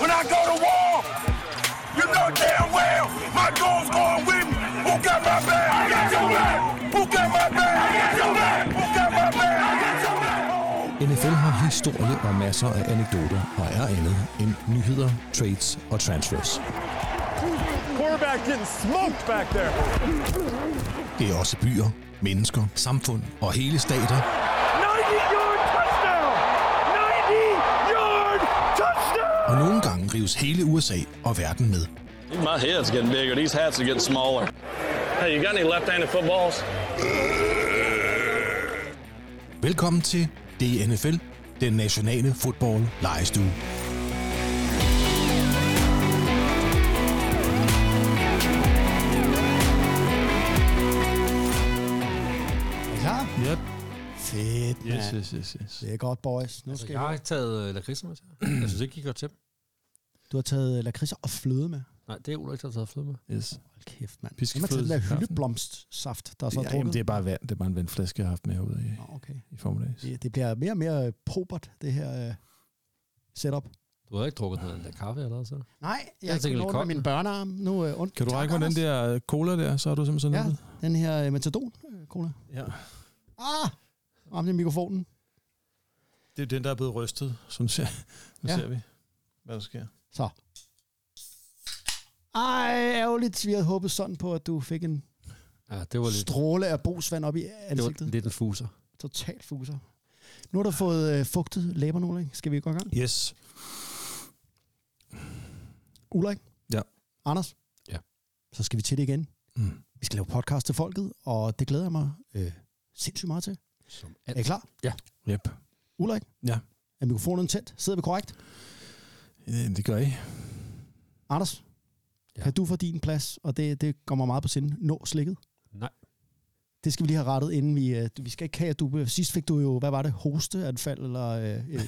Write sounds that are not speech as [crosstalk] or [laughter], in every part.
when I go to war. You know damn well my goal's going with me. Who got my back? I got your back. Who got my back? I got your back. Who got my back? I got your back. NFL har historie og masser af anekdoter og er andet end nyheder, trades og transfers. Quarterback getting smoked back there. Det er også byer, mennesker, samfund og hele stater, touchdown! og nogle gange rives hele USA og verden med. My head's getting bigger. These hats are getting smaller. Hey, you got any left-handed footballs? Velkommen til DNFL, den nationale fodbold lejestue. Fedt, Yes, yes, yes, yes. Det er godt, boys. Nu Altså, skal jeg har ikke taget uh, lakridser med til. [clears throat] Jeg synes ikke, I går til dem. Du har taget lakridser og fløde med. Nej, det er Ulrik, der har taget fløde med. Yes. Hold kæft, mand. Vi skal Hvad med den der hyldeblomstsaft, der er så Ja, drukket? jamen, det er bare vand. Det er bare en vandflaske, jeg har haft med herude i, okay. i formiddags. Det, det bliver mere og mere probert, det her uh, setup. Du har ikke drukket noget der kaffe eller så? Nej, jeg Jeg har tænker lidt med min børnearm. Nu, uh, und- Kan du række mig den der cola der, så er du simpelthen sådan Ja, den her uh, metadon-cola. ja. Ah! Ramte mikrofonen. Det er den, der er blevet rystet. Så nu ser, nu Ja. ser vi, hvad der sker. Så. Ej, ærgerligt. Vi havde håbet sådan på, at du fik en Ja, det var lidt, stråle af brugsvand op i det var ansigtet. lidt en fuser. Totalt fuser. Nu har du fået øh, fugtet læber, Ulrik. Skal vi gå i gang? Yes. Ulrik? Ja. Anders? Ja. Så skal vi til det igen. Mm. Vi skal lave podcast til folket, og det glæder jeg mig øh, sindssygt meget til. Som Er I klar? Yep. Ulrik? Ja. Er mikrofonen tændt? Sidder vi korrekt? Øh, Det gør I. Anders? Ja. Kan du få din plads, og det, det kommer meget på sinde, nå slikket? Nej. Det skal vi lige have rettet, inden vi... Øh, vi skal ikke have, at du... Sidst fik du jo, hvad var det, hosteanfald, eller... Øh, øh,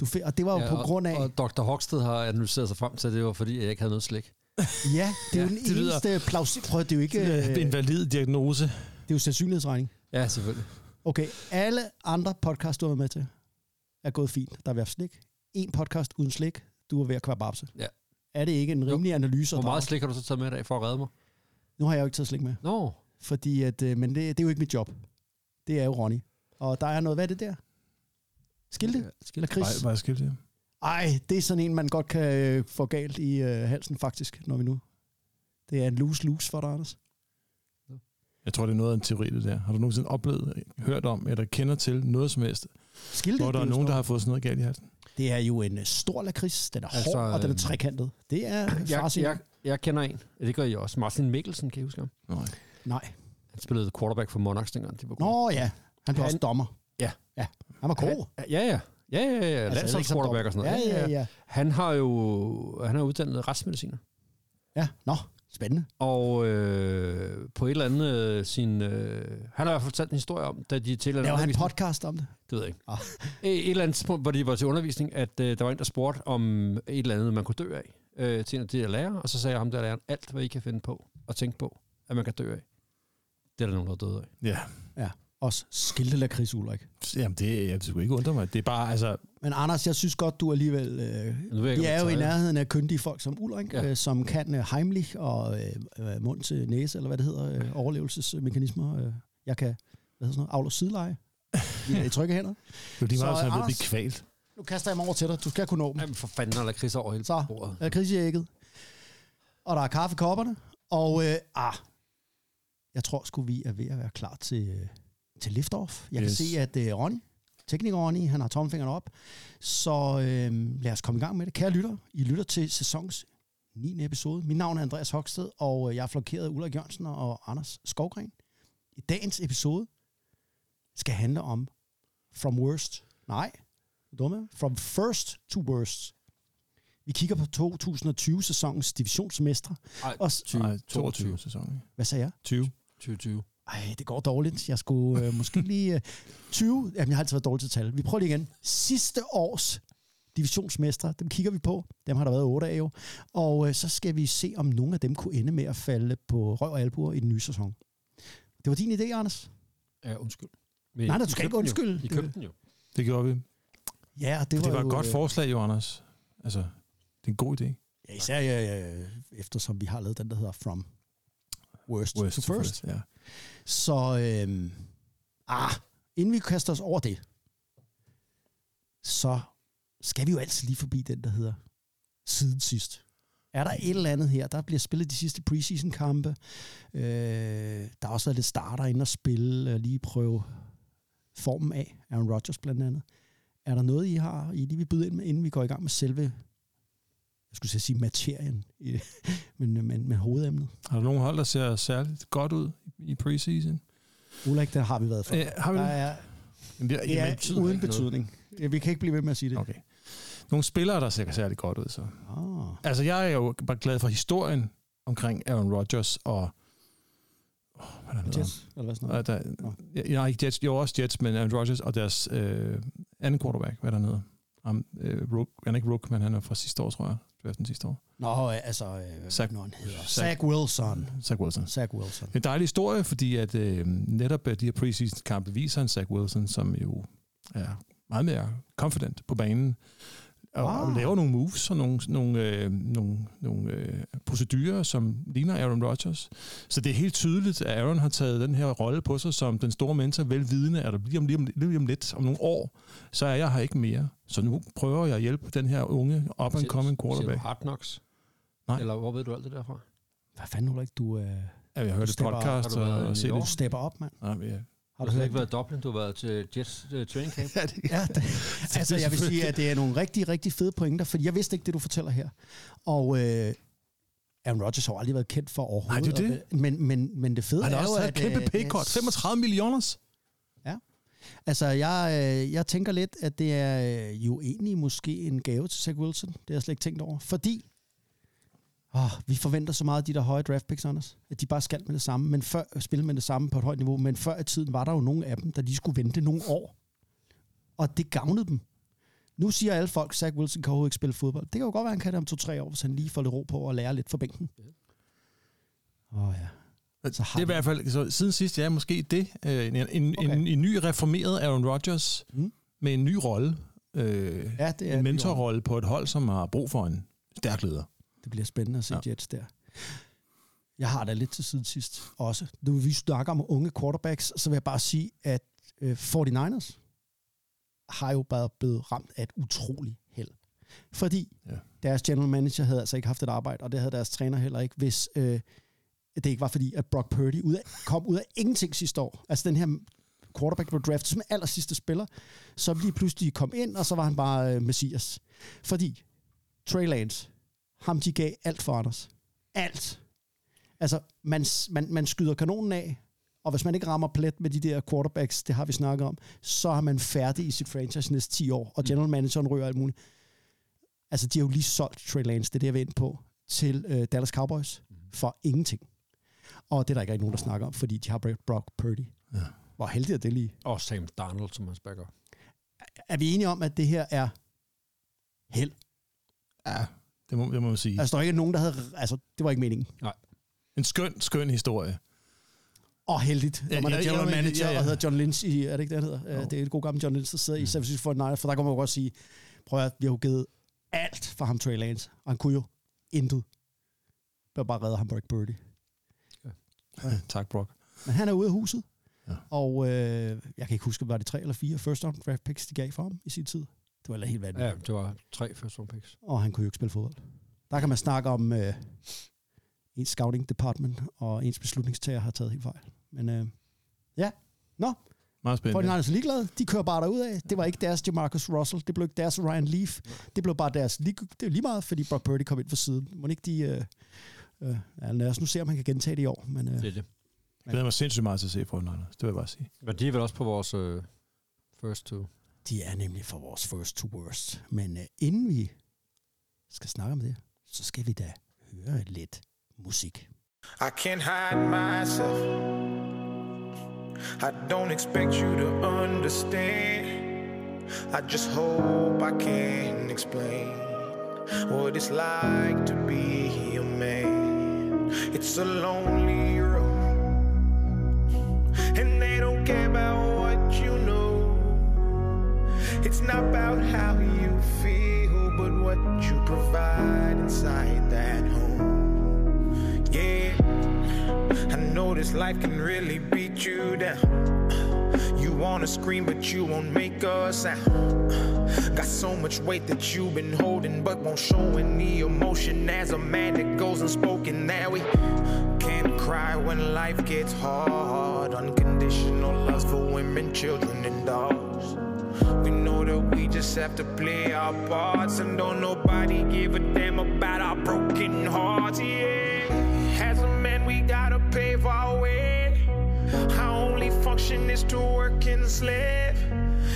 du fik, og det var jo ja, på og, grund af... Og Dr. Hogsted har analyseret sig frem til, at det var fordi, jeg ikke havde noget slik. [laughs] ja, det er jo Ja, den det eneste plausibel... Prøv, det er jo ikke... Det er Øh, en valid diagnose. det er jo sandsynlighedsregning. Ja, selvfølgelig. Okay, alle andre podcast, du har været med til, er gået fint. Der har været slik. En podcast uden slik, du er ved at kvababse. Ja. Er det ikke en rimelig analyse? at Hvor meget slik har du så taget med i dag for at redde mig? Nu har jeg jo ikke taget slik med, Nå, fordi at, øh, men det, det er jo ikke mit job. Det er jo Ronny. Og der er noget, hvad er det der? Skilte? Ja, Eller Chris? Var, var jeg skilt, ja. Ej, det er sådan en, man godt kan øh, få galt i øh, halsen faktisk, når vi nu... Det er en loose-loose for dig, Anders. Jeg tror, det er noget af en teori, det der. Har du nogensinde oplevet, hørt om, eller kender til noget som helst, Skilte? hvor der er nogen, der har fået sådan noget galt i halsen? Det er jo en øh, stor lakrids. Den er Altså, hård, og den er øh, trekantet. Det er jeg, jeg, jeg kender en. Ja, det gør I også. Martin Mikkelsen, kan I huske ham? Nej. Nej. Han spillede quarterback for Monarchs dengang. De var gode. Nå ja, han blev Han- også dommer. Ja. Ja, han var god. Han, ja, ja. Ja, ja, ja. Altså, Altså, Landsholdsquarterback og sådan noget. Ja, ja, ja. Han har jo han er uddannet retsmediciner. Ja, nå, spændende. Og øh, på et eller andet øh, sin... Øh, han har fortalt en historie om, da de til Laver han en podcast om det? Det ved jeg ikke. Ah. Et, et eller andet tidspunkt, hvor de var til undervisning, at øh, der var en, der spurgte om et eller andet, man kunne dø af øh, til en af de der lærere, og så sagde ham der læreren, alt hvad I kan finde på og tænke på, at man kan dø af. Det er der nogen, der er døde af. Ja. Ja, også skilte lakrids, Ulrik. Jamen, det, jeg skulle ikke undre mig. Det er bare, altså... Men Anders, jeg synes godt, du alligevel... Øh, vi er jo i nærheden af kyndige folk som Ulrik, ja. Øh, som kan øh, Heimlich og øh, øh, mund til næse, eller hvad det hedder, øh, overlevelsesmekanismer. Øh, jeg kan, hvad hedder sådan noget, aflå sideleje. Er i trygge hænder. Det er lige Så, meget, så jeg ved at blive kvalt. Nu kaster jeg mig over til dig. Du skal kunne nå dem. Jamen for fanden, der er kris over hele Så bordet. er kris i ægget. Og der er kaffe i kopperne. Og øh, ah, jeg tror sgu, vi er ved at være klar til, øh, til liftoff. Jeg Yes. kan se, at øh, Ronny, tekniker Ronny, han har tommelfingeren op. Så øh, lad os komme i gang med det. Kære lytter, I lytter til sæsons 9. episode. Mit navn er Andreas Hoksted, og øh, jeg er flokeret af Ulrik Jørgensen og Anders Skovgren. I dagens episode skal handle om From Worst. Nej, du dumme. From First to Worst. Vi kigger på 2020-sæsonens divisionsmestre. Ej, Og s- 20, Nej, 22 sæson. Hvad sagde jeg? 20. 2020. Ej, det går dårligt. Jeg skulle øh, måske [laughs] lige... Øh, 20... Jamen, jeg har altid været dårlig til tal. Vi prøver lige igen. Sidste års divisionsmestre, dem kigger vi på. Dem har der været otte af jo. Og øh, så skal vi se, om nogle af dem kunne ende med at falde på røv og albuer i den nye sæson. Det var din idé, Anders. Ja, undskyld. Men Nej, du skal ikke undskylde. I købte den jo. Det gjorde vi. Ja, det Det var, var jo, et godt øh, forslag, jo, Anders. Altså, Det er en god idé. Ja, især ja, ja, eftersom vi har lavet den, der hedder From Worst, Worst to First. Ja. Så øhm, ah, inden vi kaster os over det, så skal vi jo altid lige forbi den, der hedder siden sidst. Er der et eller andet her? Der bliver spillet de sidste preseason-kampe. Øh, der har også været lidt starter ind og spille, og lige prøve formen af. Aaron Rodgers blandt andet. Er der noget, I har, I lige vil byde ind med, inden vi går i gang med selve, jeg skulle sige materien, [laughs] men, men, men hovedemnet? Har der nogen hold, der ser særligt godt ud i preseason? Ulrik, der har vi været for. Øh, har vi Der det? er, Jamen, det, det jamen, er betyder uden noget. betydning. Ja, Vi kan ikke blive ved med at sige det. Okay. Nogle spillere, der ser særligt godt ud, så. Ah. Altså, jeg er jo bare glad for historien omkring Aaron Rodgers og... Oh, hvad er det, Jets, eller hvad sådan noget? der, Nå. ja, nej, ikke Jets, jo også Jets, men Aaron Rodgers og deres øh, anden quarterback, hvad er der hedder? Um, øh, Rook, han er ikke Rook, men han er fra sidste år, tror jeg. Draften sidste år. Nå, øh, altså, øh, Zach- nu han hedder? Zach- Zach Wilson. Zach Wilson. Zach Wilson. En dejlig historie, fordi at øh, netop øh, de her preseason-kampe viser en Zach Wilson, som jo er meget mere confident på banen, og, Ah. og laver nogle moves og nogle, nogle, øh, nogle, nogle øh, procedurer, som ligner Aaron Rodgers. Så det er helt tydeligt, at Aaron har taget den her rolle på sig som den store mentor, velvidende, at lige om, lige om, lige om lidt, om nogle år, så er jeg her ikke mere. Så nu prøver jeg at hjælpe den her unge up-and-coming Ser du quarterback. Hard Knocks? Nej. Eller hvor ved du alt det derfra? Hvad fanden, Ulrik, du, øh, Ja, jeg hørte podcast har du været og set det. du stepper op, mand? Nej, men ja. Har Du har ikke været i Dublin, du har været til Jets uh, training camp. [laughs] Ja, det, Ja, det, [laughs] altså jeg vil sige, at det er nogle rigtig, rigtig fede pointer, fordi jeg vidste ikke det, du fortæller her. Og øh, Aaron Rodgers har aldrig været kendt for overhovedet. Nej, det er det. Men, men, men det fede han er jo, også at... et kæmpe øh, paycut. 35 millioner. Altså, jeg, øh, jeg tænker lidt, at det er jo egentlig måske en gave til Zach Wilson. Det har jeg slet ikke tænkt over. Fordi åh, vi forventer så meget af de der høje draft picks, Anders, at de bare skal med det samme, men før, spille med det samme på et højt niveau. Men før i tiden var der jo nogle af dem, der de skulle vente nogle år. Og det gavnede dem. Nu siger alle folk, at Zach Wilson kan overhovedet ikke spille fodbold. Det kan jo godt være, at han kan det om to-tre år, hvis han lige får lidt ro på og lærer lidt fra bænken. Åh oh, ja. Så har Det er i hvert fald, så siden sidst, ja, måske det. Øh, En, en, en, Okay. en, en ny reformeret Aaron Rodgers Mm. med en ny rolle. Øh, Ja, det er en mentorrolle på et hold, som har brug for en stærk leder. Det bliver spændende at se Ja. Jets der. Jeg har da lidt til siden sidst også. Nu vi snakker om unge quarterbacks, så vil jeg bare sige, at øh, 49ers har jo bare blevet ramt af et utroligt held. Fordi Ja. deres general manager havde altså ikke haft et arbejde, og det havde deres træner heller ikke, hvis øh, det ikke var fordi, at Brock Purdy ud af, kom ud af ingenting sidste år. Altså den her quarterback blev draftet som aller sidste spiller, så lige pludselig kom ind, og så var han bare øh, messias. Fordi Trey Lance, ham de gav alt for Anders. Alt. Altså, man, man, man skyder kanonen af, og hvis man ikke rammer plet med de der quarterbacks, det har vi snakket om, så er man færdig i sit franchise næste 10 år, og general manageren ryger alt muligt. Altså, de har jo lige solgt Trey Lance, det er det, jeg vil ind på, til øh, Dallas Cowboys for ingenting. Og det er der ikke rigtig nogen, der snakker om, fordi de har Brock Purdy. Ja. Hvor heldig er det lige. Og Sam Darnold, som hans backer. Er vi enige om, at det her er held? Ja, det må, det må man sige. Altså, der er ikke nogen, der havde... Altså, det var ikke meningen. En skøn, skøn historie. Og heldigt, når Ja, man er ja, general ja, manager ja, ja. og hedder John Lynch i, er det ikke det, han hedder? Jo. Det er et god gammel John Lynch, der sidder i San Francisco 49ers, for der kan man jo godt sige, prøv at vi har jo givet alt for ham, Trey Lance, og han kunne jo intet. Var bare redde ham, Brock Birdie. [laughs] tak, Brock. Men han er ude af huset, Ja. og øh, jeg kan ikke huske, var det tre eller fire first round draft picks, de gav for ham i sin tid. Det var helt vanvittigt. Ja, det var tre first round picks. og han kunne jo ikke spille fodbold. Der kan man snakke om, øh, ens scouting department og ens beslutningstager har taget helt fejl. Men øh, ja, nå, Meget spændende. 49ers er ligeglade. De kører bare derud af. Det var ikke deres Jamarcus Russell. Det blev ikke deres Ryan Leaf. Det blev bare deres... lig- Det er lige meget, fordi Brock Purdy kom ind for siden. Må ikke de... Øh, øh, ja, lad os nu se, om han kan gentage det i år. Men øh, Det er det. Jeg glæder mig sindssygt meget til at se 49ers. Det vil jeg bare sige. Men de er vel også på vores uh, first two de er nemlig for vores first to worst. Men øh, inden vi skal snakke om det, så skal vi da høre lidt musik. I can't hide myself. I don't expect you to understand. I just hope I can explain what it's like to be a man. It's a lonely road, and they don't care about what you know. It's not about how you feel, but what you provide inside that home. Yeah, I know this life can really beat you down. You wanna scream, but you won't make a sound. Got so much weight that you've been holding, but won't show any emotion. As a man that goes unspoken, that we can't cry when life gets hard. Unconditional loves for women, children, and dogs. We know that we just have to play our parts, and don't nobody give a damn about our broken hearts. Yeah, as a man, we gotta pave our way. Our only function is to work and slave.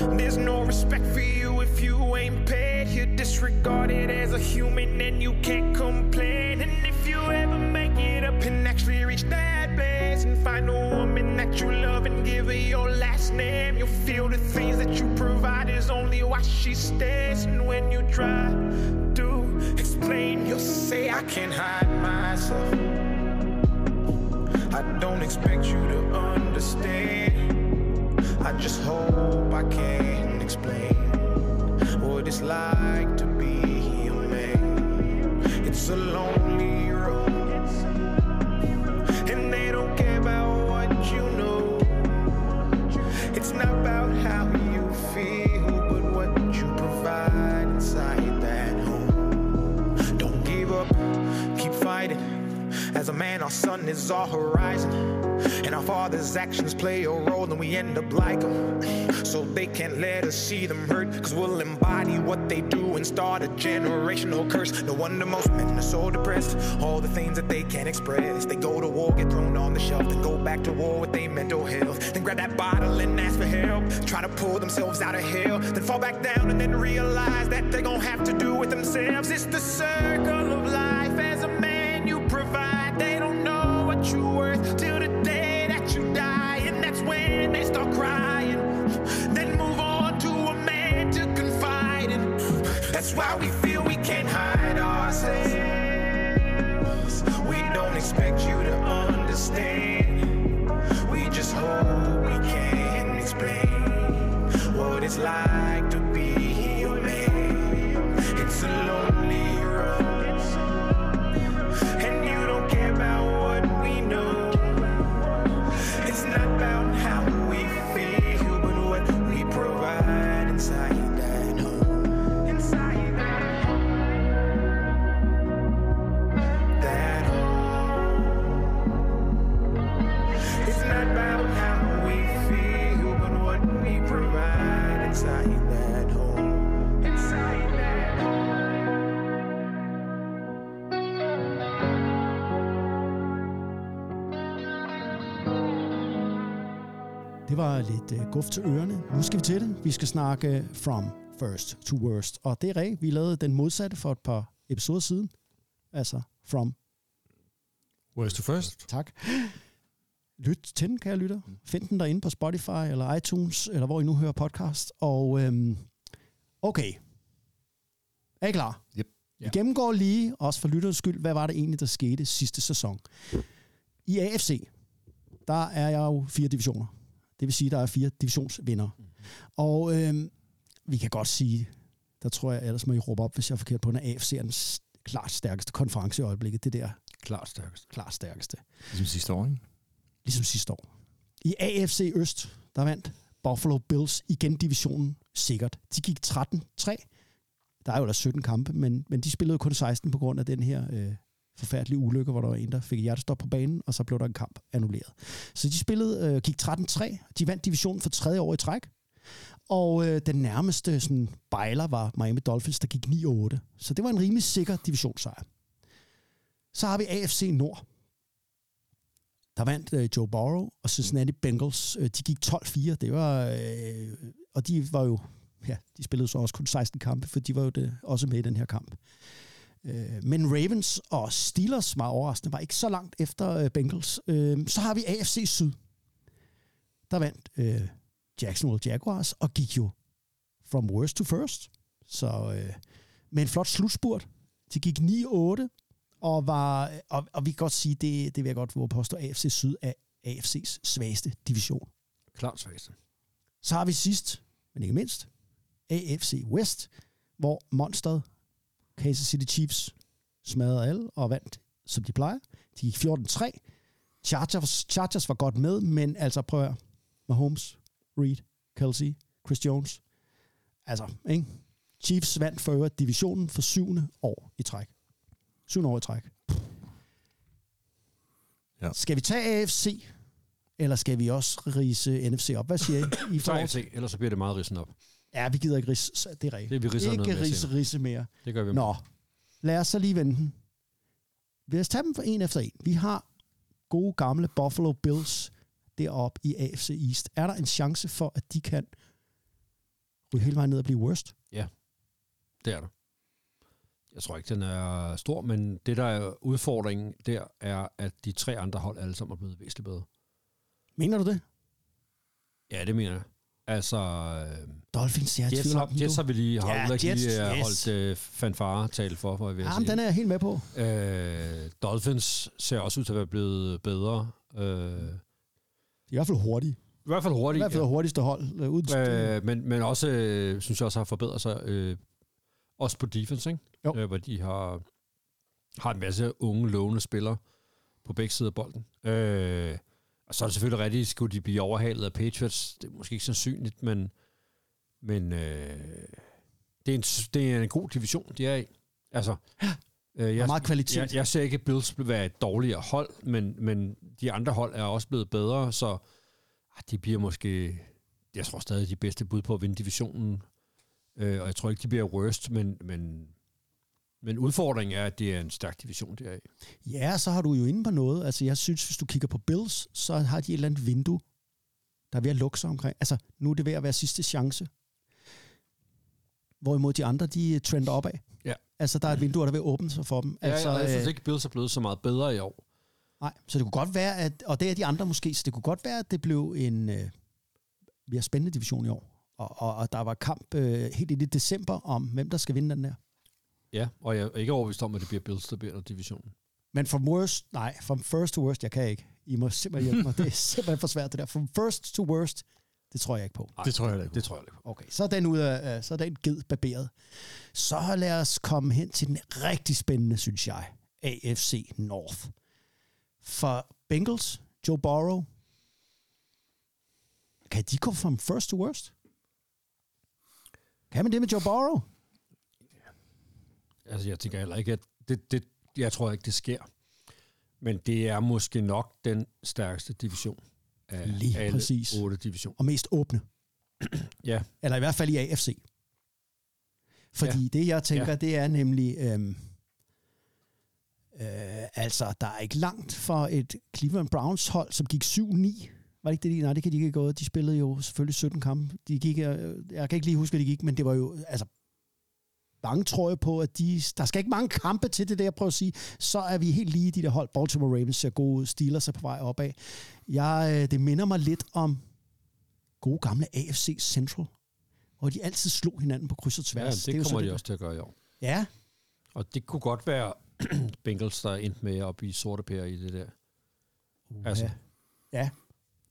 There's no respect for you if you ain't paid. You're disregarded as a human and you can't complain. And if you ever make it up and actually reach that place and find a woman that you love and give her your last name, you'll feel the things that you provide is only why she stays. And when you try to explain, you'll say, I can't hide myself. I don't expect you to understand. I just hope I can explain what it's like to be a man. It's a lonely our sun is our horizon. And our father's actions play a role, and we end up like them. So they can't let us see them hurt, cause we'll embody what they do and start a generational curse. No wonder most men are so depressed. All the things that they can't express. They go to war, get thrown on the shelf, then go back to war with their mental health. Then grab that bottle and ask for help. Try to pull themselves out of hell, then fall back down and then realize that they're gonna have to do it themselves. It's the circle of life why we feel we can't hide ourselves. We don't expect you to understand. We just hope we can explain what it's like var lidt uh, guf til ørerne. Nu skal vi til det. Vi skal snakke From First to Worst. Og det er rigtigt. Vi lavede den modsatte for et par episoder siden. Altså From. Worst to first. Tak. Lyt til den, kære lytter. Find den derinde på Spotify eller iTunes, eller hvor I nu hører podcast. Og øhm, okay. Er I klar? Yep. Ja. Vi gennemgår lige, også for lytterens skyld, hvad var det egentlig, der skete sidste sæson. I AFC, der er jeg jo fire divisioner. Det vil sige, der er fire divisionsvinder. Mm. Og øhm, vi kan godt sige, der tror jeg, ellers må I råbe op, hvis jeg er forkert på, at AFC er den klart stærkeste konference i øjeblikket. Det der Klart stærkest. klart stærkeste. Ligesom sidste år, ikke? Ligesom sidste år. I AFC Øst, der vandt Buffalo Bills igen divisionen sikkert. De gik 13-3. Der er jo der 17 kampe, men, men de spillede kun 16 på grund af den her øh, forfærdelige ulykke, hvor der var en, der fik hjertestop på banen, og så blev der en kamp annulleret. Så de spillede, øh, gik 13-3. De vandt divisionen for tredje år i træk. Og øh, den nærmeste sådan, bejler var Miami Dolphins, der gik 9-8. Så det var en rimelig sikker divisionssejr. Så har vi AFC Nord. Der vandt øh, Joe Burrow og Cincinnati Bengals. Øh, de gik 12-4. Det var, øh, og de var jo, ja, de spillede så også kun 16 kampe, for de var jo det, også med i den her kamp. Øh, men Ravens og Steelers, meget overraskende, var ikke så langt efter øh, Bengals. Øh, så har vi AFC Syd. Der vandt Jacksonville Jaguars og gik jo from worst to first. Så med en flot slutspurt. De gik 9-8, og, var, og, og vi kan godt sige, det, det vil jeg godt våge påstå, AFC Syd er AFC's svageste division. Klart svageste. Så har vi sidst, men ikke mindst, AFC West, hvor monsteret Kansas City Chiefs smadrede alle og vandt, som de plejer. De gik 14-3. Chargers, Chargers var godt med, men altså prøv at høre. Mahomes, Reed, Kelsey, Chris Jones. Altså, ikke? Chiefs vandt for øvrigt divisionen for syvende år i træk. Syvende år i træk. Ja. Skal vi tage AFC, eller skal vi også rise NFC op? Hvad siger I? I se, ellers så bliver det meget rissen op. Ja, vi gider ikke rise. så Det er rigtigt. Det vi ridser noget Ikke mere. Det gør vi. Nå, lad os så lige vende den. Lad os tage dem for en efter en. Vi har gode gamle Buffalo Bills deroppe i AFC East. Er der en chance for, at de kan ryge hele vejen ned og blive worst? Det er der. Jeg tror ikke, den er stor, men det, der er udfordringen der, er, at de tre andre hold alle sammen er blevet væsentligt bedre. Mener du det? Ja, det mener jeg. Altså, øh, Dolphins, jeg er i Jets, tvivl har, om Jets vi lige, har Ja, ja, lige Jets, øh, yes. holdt øh, fanfare tale for, for jeg Jamen, den er jeg helt med på. Øh, Dolphins ser også ud til at være blevet bedre. De er i hvert fald hurtige. I hvert fald I hurtigt. hvert fald hurtigste hold. Øh, uden Øh, men, men også, øh, synes jeg også har forbedret sig, øh, også på defense, ikke? Jo. Øh, hvor de har, har en masse unge, lovende spillere på begge sider af bolden. Øh, og så er det selvfølgelig rigtigt, skulle de blive overhalet af Patriots. Det er måske ikke sandsynligt, men, men øh, det, er en, det er en god division, de er i. Altså, øh, er meget kvalitet. jeg, jeg ser ikke Bills være et dårligere hold, men, men de andre hold er også blevet bedre, så ah, de bliver måske, jeg tror stadig de bedste bud på at vinde divisionen. Øh, og jeg tror ikke, de bliver worst, men, men, men udfordringen er, at det er en stærk division, det er i. Ja, så har du jo inde på noget. Altså, jeg synes, hvis du kigger på Bills, så har de et eller andet vindue, der er ved at lukke sig omkring. Altså, nu er det ved at være sidste chance. Hvorimod de andre, de trender opad. Ja. Altså, der er et vindue, der er ved at åbne sig for dem. Altså, Altså, ja, jeg synes øh, ikke, Bills er blevet så meget bedre i år. Nej, så det kunne godt være, at, og det er de andre måske, så det kunne godt være, at det blev en øh, mere spændende division i år. Og, og, og der var kamp øh, helt i december om, hvem der skal vinde den der. Ja, og jeg er ikke overbevist om, at det bliver Bills, der bliver divisionen. Men from worst, nej, from first to worst, jeg kan ikke. I må simpelthen hjælpe mig. Det er [laughs] simpelthen for svært, det der. From first to worst, det tror jeg ikke på. Det tror jeg ikke. Det tror jeg ikke. Okay, så er den ud af, øh, så er den ged barberet. Så lad os komme hen til den rigtig spændende, synes jeg. AFC North. For Bengals, Joe Burrow, kan de gå from first to worst? Kan man det med Joe Burrow? Altså, jeg tænker heller ikke, at det, det, jeg tror ikke, det sker. Men det er måske nok den stærkeste division af Lige alle præcis. otte divisioner. Og mest åbne. Ja. Eller i hvert fald i AFC. Fordi Ja. det, jeg tænker, Ja. det er nemlig... Øhm, øh, altså, der er ikke langt for et Cleveland Browns hold, som gik 7-9. Var det ikke det, de, nej, det kan de ikke have gået. De spillede jo selvfølgelig 17 kampe. De gik, øh, jeg kan ikke lige huske, hvad de gik, men det var jo, altså, jeg på, at de, der skal ikke mange kampe til det der, prøv at sige. Så er vi helt lige i de der hold. Baltimore Ravens ser gode ud, Steelers er på vej opad. Jeg, øh, det minder mig lidt om gode gamle AFC Central, hvor de altid slog hinanden på kryds og Ja, tværs. det, er jo det kommer så de også til at gøre i år. Ja, Og det kunne godt være [clears throat] Bengals, der er endt med at blive sorte pære i det der. Altså, ja. ja.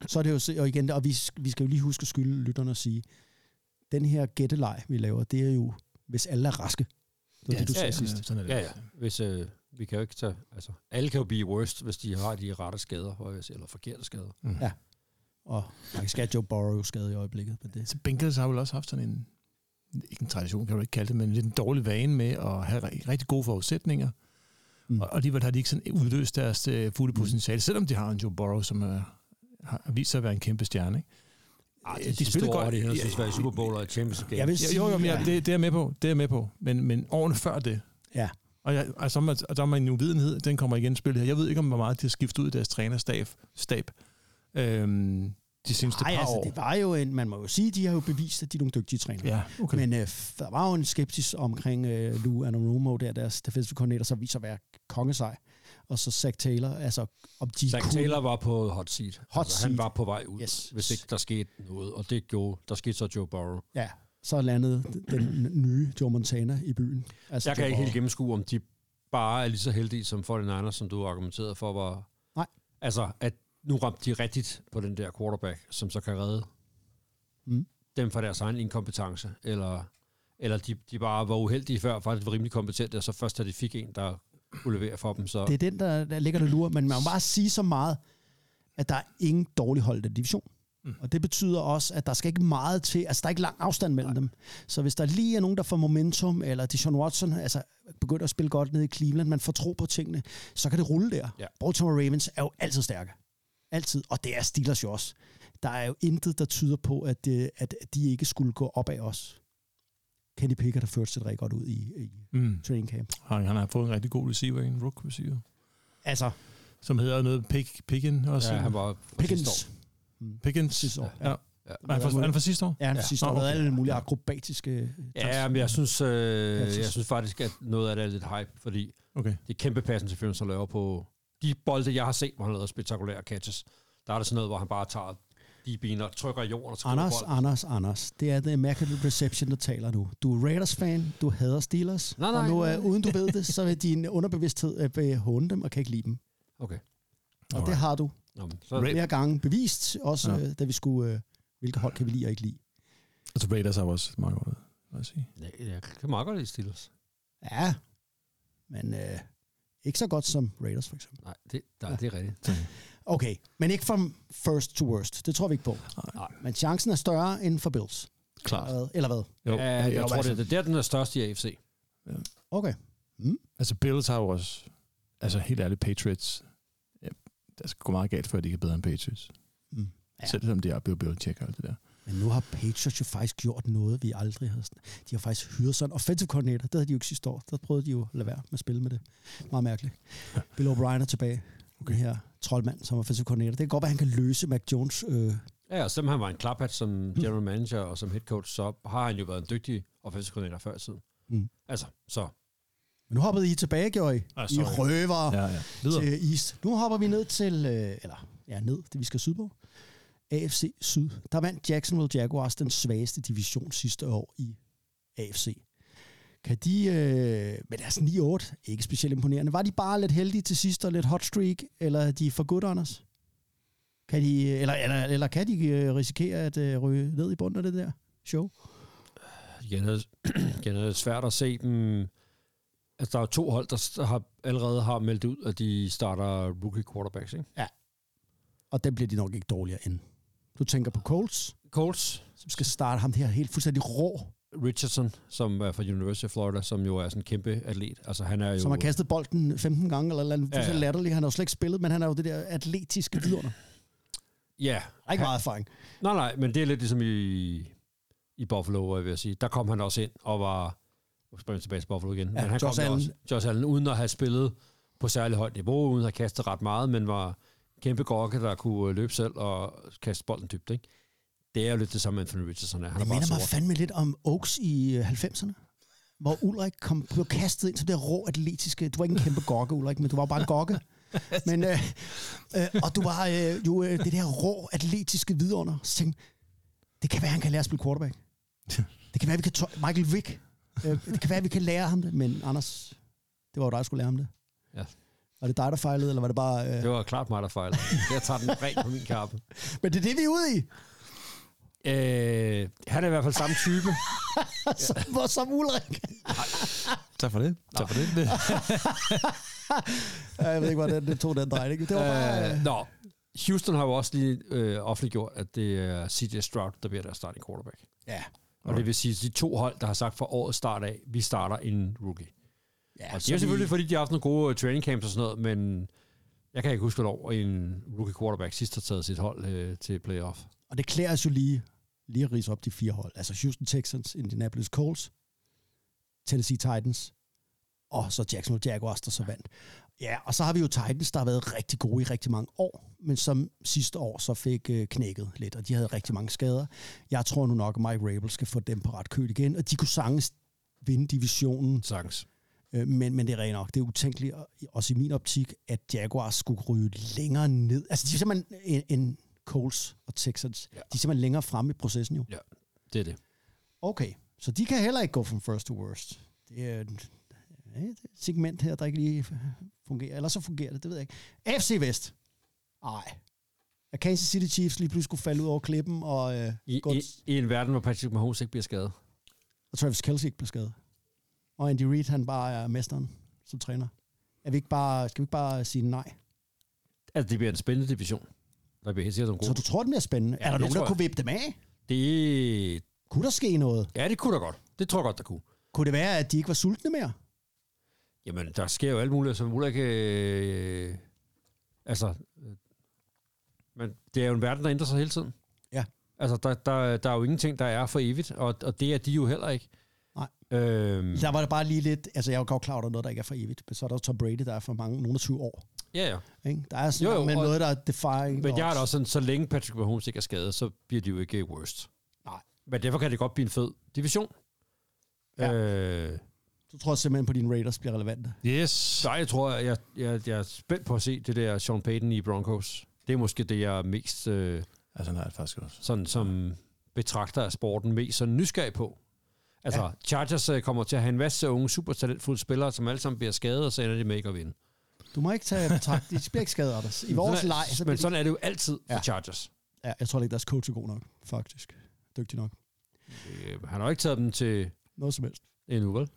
Så er det jo, og igen, og vi, vi skal jo lige huske at skylde lytterne at sige, den her gætteleg, vi laver, det er jo, hvis alle er raske. Det var Ja, det, du ja, sagde ja. sidst. Sådan er det. ja, ja. Hvis, øh, vi kan jo ikke tage, altså, alle kan jo blive worst, hvis de har de rette skader, eller forkerte skader. Og man skal Joe Burrow skade i øjeblikket. Men det, Så Bengals har vel også haft sådan en, ikke en tradition, kan du ikke kalde det, men lidt en dårlig vane med at have ri- rigtig gode forudsætninger. Mm. Mm. Og alligevel har de ikke sådan udløst deres øh, fulde potentiale, selvom de har en Joe Burrow, som er, har vist sig at være en kæmpe stjerne. Ikke? Ej, de spiller godt. Det Ja, er synes, være Super Bowl og Champions League. jeg vil Jo, sige, jo, jo men ja. det, det er med på, det er med på. Men, men årene før det, Ja. og, jeg, altså, er og der er en uvidenhed, den kommer igen i spillet her. Jeg ved ikke, om hvor meget de har skiftet ud i deres trænerstab stab, øhm, de seneste Nej, par altså, år. det var jo en, man må jo sige, de har jo bevist, at de er nogle dygtige trænere. Ja, okay. Men øh, der var jo en skepsis omkring øh, Lou Anarumo, der deres defensive coordinator, som viser at være kongesej. Og så Zach Taylor, altså om de Zach kunne... Taylor var på hot seat. Hot altså, Han seat. var på vej ud, Yes. hvis ikke der skete noget. Og det gjorde, der skete så Joe Burrow. Ja, så landede den nye Joe Montana i byen. Altså, Jeg kan ikke helt gennemskue, om de bare er lige så heldige som 49ers, som du argumenterede for, var... Nej. Altså, at nu ramte de rigtigt på den der quarterback, som så kan redde Mm. dem fra deres egen inkompetence, eller eller de, de bare var uheldige før, faktisk var rimelig kompetente, og så først da de fik en, der kunne levere for dem, så... Det er den, der, der ligger der lurer, men man må bare sige så meget, at der er ingen dårlig hold i division. Mm. Og det betyder også, at der skal ikke meget til, altså der er ikke lang afstand mellem Nej. dem. Så hvis der lige er nogen, der får momentum, eller Deshaun Watson altså, begynder at spille godt ned i Cleveland, man får tro på tingene, så kan det rulle der. Ja. Baltimore Ravens er jo altid stærke. Altid. Og det er Steelers jo også. Der er jo intet, der tyder på, at, det, at de ikke skulle gå op af os. Kenny Pickett har ført sig rigtig godt ud i, i Mm. training camp. Han, han har fået en rigtig god receiver, en rook receiver, Altså, som hedder noget Pick, Picken også. Ja, han var Pickens. Pickens. Sidste år. Ja. Ja. Er han fra, er han fra sidste år? Ja, han Ja. ja. sidste år okay. alle mulige akrobatiske... Ja, men jeg synes, øh, jeg synes faktisk, at noget af det er lidt hype, fordi Okay. det er kæmpe passen til han laver på de bolde, jeg har set, hvor han laver spektakulære catches. Der er det sådan noget, hvor han bare tager de bener, trykker i jorden og Anders, bolden. Anders, Anders. Det er The Immaculate Reception, der taler nu. Du er Raiders-fan, du hader Steelers, Nej, nej, og nu, nej. uh, uden du ved det, så vil din underbevidsthed uh, håne dem og kan ikke lide dem. Okay. Og det Alright. har du Nå, så, flere gange bevist, også Ja. ja. da vi skulle... Uh, hvilke hold kan vi lide og ikke lide? Altså Raiders har også meget godt, lad os sige. ja, jeg kan meget godt lide Steelers. Ja, men uh, ikke så godt som Raiders, for eksempel. Nej, det, nej, det er rigtigt. [laughs] Okay, men ikke from first to worst. Det tror vi ikke på. Nej. Men chancen er større end for Bills. Klart. Eller hvad? Eller hvad? Jo. Ja, jeg jo, tror, altså- det er der, den er største i AFC. Okay. Altså Bills har jo også, altså helt ærligt, Patriots. Ja, der skal gå meget galt, før de er bedre end Patriots. Mm. Ja. Ja. Selvom de er Bill Belichick og alt det der. Men nu har Patriots jo faktisk gjort noget, vi aldrig har... De har faktisk hyret sådan en offensive coordinator. Det havde de jo ikke sidste år. Der prøvede de jo at lade være med at spille med det. Meget mærkeligt. Bill O'Brien er tilbage. Okay. Den her troldmand som offensive coordinator. Det kan godt være, at han kan løse Mac Jones. Øh, Ja, og selvom han var en klaphat som general manager og som head coach, så har han jo været en dygtig offensive coordinator før i tiden. Mm. Altså, så men nu hoppede I tilbage, gjorde I? Ah, I røver Ja, ja. Til East. Nu hopper vi ned til... Øh, eller, ja, ned. Det vi skal sydpå. AFC Syd. Der vandt Jacksonville Jaguars den svageste division sidste år i AFC. Kan de, øh, med deres 9-8, ikke specielt imponerende, var de bare lidt heldige til sidst og lidt hot streak, eller er de for good, Anders? Kan de, eller, eller, eller kan de øh, risikere at øh, ryge ned i bunden af det der show? igen er, det, [clears throat] igen er det svært at se dem. Altså, der er to hold, der har, allerede har meldt ud, at de starter rookie quarterbacks, ikke? Og den bliver de nok ikke dårligere end. Du tænker på Colts, Colts, som skal starte ham her helt fuldstændig rå, Richardson, som er fra University of Florida, som jo er sådan en kæmpe atlet. Altså, han er jo... som har kastet bolden 15 gange, eller, eller Ja, ja. latterligt. Han har jo slet ikke spillet, men han er jo det der atletiske vidunder. Ja. Der er ikke meget erfaring. Nej, nej, men det er lidt ligesom i, i Buffalo, jeg vil sige. Der kom han også ind og var... Nu jeg tilbage til Buffalo igen. Ja, men han Josh kom Allen. Også, Josh Allen, uden at have spillet på særlig højt niveau, uden at have kastet ret meget, men var kæmpe gokke, der kunne løbe selv og kaste bolden dybt, ikke? Det er jo lidt det samme med Anthony Richardson. Han Det er bare minder mig sort. fandme lidt om Oaks i øh, 90'erne. Hvor Ulrik kom, blev kastet ind som det rå atletiske... Du var ikke en kæmpe gokke, Ulrik, men du var bare en gokke. [laughs] men, øh, øh, og du var øh, jo øh, det der rå atletiske vidunder. Så tænkte, det kan være, han kan lære at spille quarterback. [laughs] Det kan være, vi kan... tø- Michael Vick. Øh, det kan være, vi kan lære ham det. Men Anders, det var jo dig, der skulle lære ham det. Ja. Var det dig, der fejlede, eller var det bare... Øh... Det var klart mig, der fejlede. Jeg tager den rent på min kappe. [laughs] Men det er det, vi er ude i. Øh, han er i hvert fald samme type. [laughs] Som, som Ulrik. [laughs] Tak for det. Tak for det. Ja, Jeg ved ikke, hvordan det tog den drejning. Det var bare... Øh, nå, Houston har jo også lige øh, offentliggjort, at det er CJ Stroud, der bliver deres starting quarterback. Ja. Og det vil sige, at de to hold, der har sagt fra årets start af, vi starter en rookie. ja Og det er selvfølgelig, fordi de har haft nogle gode øh, training camps og sådan noget, men jeg kan ikke huske, hvornår en rookie quarterback sidst har taget sit hold øh, til playoff. Og det klæder os jo lige, lige at rise op de fire hold. Altså Houston Texans, Indianapolis Colts, Tennessee Titans, og så Jacksonville Jaguars, der så vandt. Ja, og så har vi jo Titans, der har været rigtig gode i rigtig mange år, men som sidste år så fik øh, knækket lidt, og de havde rigtig mange skader. Jeg tror nu nok, at Mike Rabel skal få dem på ret køl igen, og de kunne sagtens vinde divisionen, Sagtens. Øh, men, men det er rent nok. Det er utænkeligt, og- også i min optik, at Jaguars skulle ryge længere ned. Altså, de er simpelthen en, en Colts og Texans. Ja. De er simpelthen længere fremme i processen jo. Ja, det er det. Okay, så de kan heller ikke gå from first to worst. Det er et, segment her, der ikke lige fungerer. Eller så fungerer det, det ved jeg ikke. FC Vest. Ej. At Kansas City Chiefs lige pludselig skulle falde ud over klippen og øh, I, i, I en verden, hvor Patrick Mahomes ikke bliver skadet. og Travis Kelce ikke bliver skadet. Og Andy Reid, han bare er mesteren som træner. Er vi ikke bare, skal vi ikke bare sige nej? Altså, det bliver en spændende division. Der bliver helt sikkert nogle Så gode. du tror, det bliver spændende? Ja, er der nogen, der jeg. kunne vippe dem af? Det, Kunne der ske noget? ja, det kunne da godt. Det tror jeg godt, der kunne. Kunne det være, at de ikke var sultne mere? Jamen, der sker jo alt muligt, som Ulrik... Øh, altså... Øh, men det er jo en verden, der ændrer sig hele tiden. Ja. Altså, der, der, der er jo ingenting, der er for evigt, og, og det er de jo heller ikke. Nej. Øhm, Der var det bare lige lidt... Altså, jeg er jo godt klar over, der er noget, der ikke er for evigt. Men så er der Tom Brady, der er for mange, nogle af 20 år. Ja, ja. Ikke? Der er sådan Jo, jo, men og- noget, der er defying Men jeg er da også sådan, så længe Patrick Mahomes ikke er skadet, så bliver de jo ikke worst. Nej. Men derfor kan det godt blive en fed division. Ja. Øh, Så tror jeg simpelthen på, at dine Raiders bliver relevante. Yes. nej, jeg tror, jeg, jeg, jeg er spændt på at se det der Sean Payton i Broncos. Det er måske det, jeg er mest øh, Altså, nej, faktisk også. sådan, som betragter af sporten mest sådan nysgerrig på. Altså, ja. Chargers øh, kommer til at have en masse unge, super talentfulde spillere, som alle sammen bliver skadet, og så ender de med ikke at vinde. Du må ikke tage betragt. De bliver ikke skadet af dig. I vores Sådan er- leg, så Men bliver sådan er det jo altid for Ja. Chargers. de, ja, jeg tror ikke, deres coach er god nok, faktisk. Dygtig nok. Øh, han har jo ikke taget dem til Noget som helst. endnu, vel?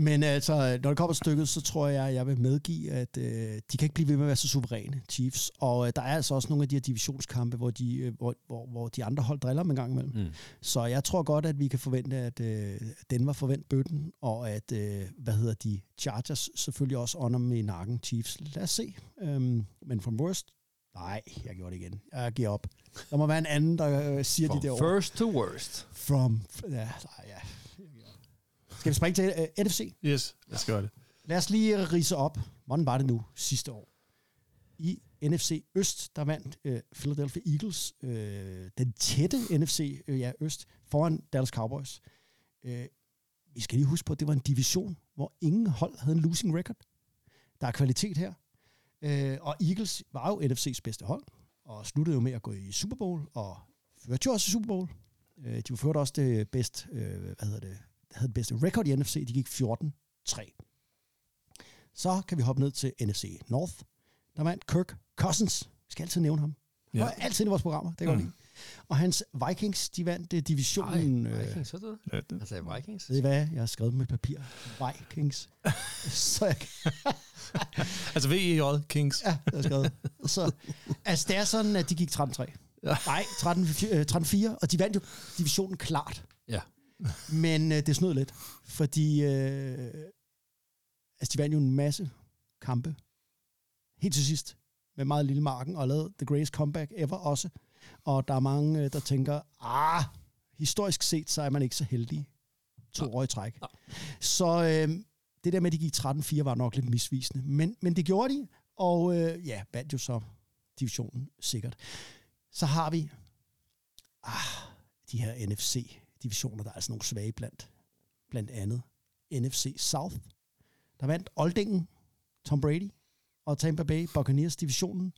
Men altså, når det kommer til stykket, så tror jeg, jeg vil medgive, at øh, de kan ikke blive ved med at være så suveræne, Chiefs. Og øh, der er altså også nogle af de her divisionskampe, hvor de, øh, hvor, hvor, hvor de andre hold driller dem en gang imellem. Mm. Så jeg tror godt, at vi kan forvente, at øh, Denver forvent bøtten, og at, øh, hvad hedder de, Chargers selvfølgelig også under med i nakken Chiefs. Lad os se. Øhm, men from worst, nej, jeg gjorde det igen. Jeg giver op. Der må være en anden, der øh, siger From de der ord. first to worst. From, ja, nej, ja. Skal vi springe til øh, NFC? Yes, lad os gøre det. Lad os lige rise op. Hvordan var det nu sidste år? I NFC Øst, der vandt øh, Philadelphia Eagles øh, den tætte NFC øh, ja, Øst foran Dallas Cowboys. Øh, vi skal lige huske på, at det var en division, hvor ingen hold havde en losing record. Der er kvalitet her. Øh, og Eagles var jo NFC's bedste hold, og sluttede jo med at gå i Super Bowl, og førte jo også i Super Bowl. Øh, de var ført også det bedste, øh, hvad hedder det, havde det bedste record i NFC. De gik 14-3. Så kan vi hoppe ned til NFC North. Der vandt Kirk Cousins. Vi skal altid nævne ham. Ja. Ja. Altid i vores programmer. Det kan mm. Lide. Og hans Vikings, de vandt øh, divisionen. Nej, øh, Vikings, så det? Ja, det. Altså Vikings? ved I hvad? Jeg har skrevet med papir. Vikings. [laughs] så jeg, [laughs] Altså VEJ Kings. ja, jeg har skrevet. Så, altså, det er sådan, at de gik 13-3. Ja. Nej, 13 øh, 13-4, og de vandt jo divisionen klart. Ja. Men øh, det snød lidt, fordi øh, altså, de vandt jo en masse kampe helt til sidst med meget lille marken og lavede the greatest comeback ever også. Og der er mange, øh, der tænker, ah, historisk set, så er man ikke så heldig to år i træk. Så øh, det der med, at de gik 13-4, var nok lidt misvisende. Men, men det gjorde de, og øh, ja, vandt jo så divisionen sikkert. Så har vi ah, de her NFC-divisioner, der er altså nogle svage blandt, blandt andet. NFC South, der vandt Oldingen, Tom Brady og Tampa Bay Buccaneers divisionen,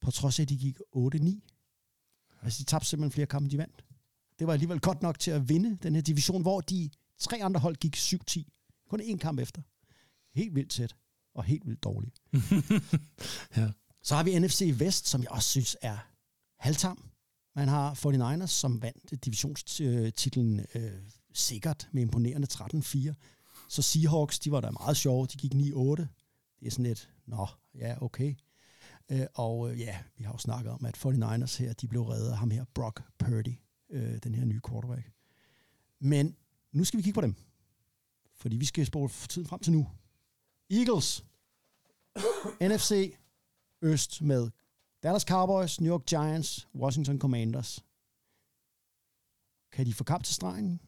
på trods af, at de gik 8-9. Altså, de tabte simpelthen flere kampe, end de vandt. Det var alligevel godt nok til at vinde den her division, hvor de tre andre hold gik 7-10. Kun én kamp efter. Helt vildt tæt, og helt vildt dårligt. [laughs] Ja. Så har vi NFC Vest, som jeg også synes er halvtam. Man har 49ers, som vandt divisionstitlen øh, sikkert med imponerende 13-4. Så Seahawks, de var da meget sjove. De gik 9-8. Det er sådan lidt, nå, ja, okay. Øh, og øh, ja, vi har jo snakket om, at 49ers her, de blev reddet af ham her, Brock Purdy, øh, den her nye quarterback. Men nu skal vi kigge på dem. Fordi vi skal spole tiden frem til nu. Eagles. [coughs] NFC Øst med Dallas Cowboys, New York Giants, Washington Commanders. Kan de få kamp til stregen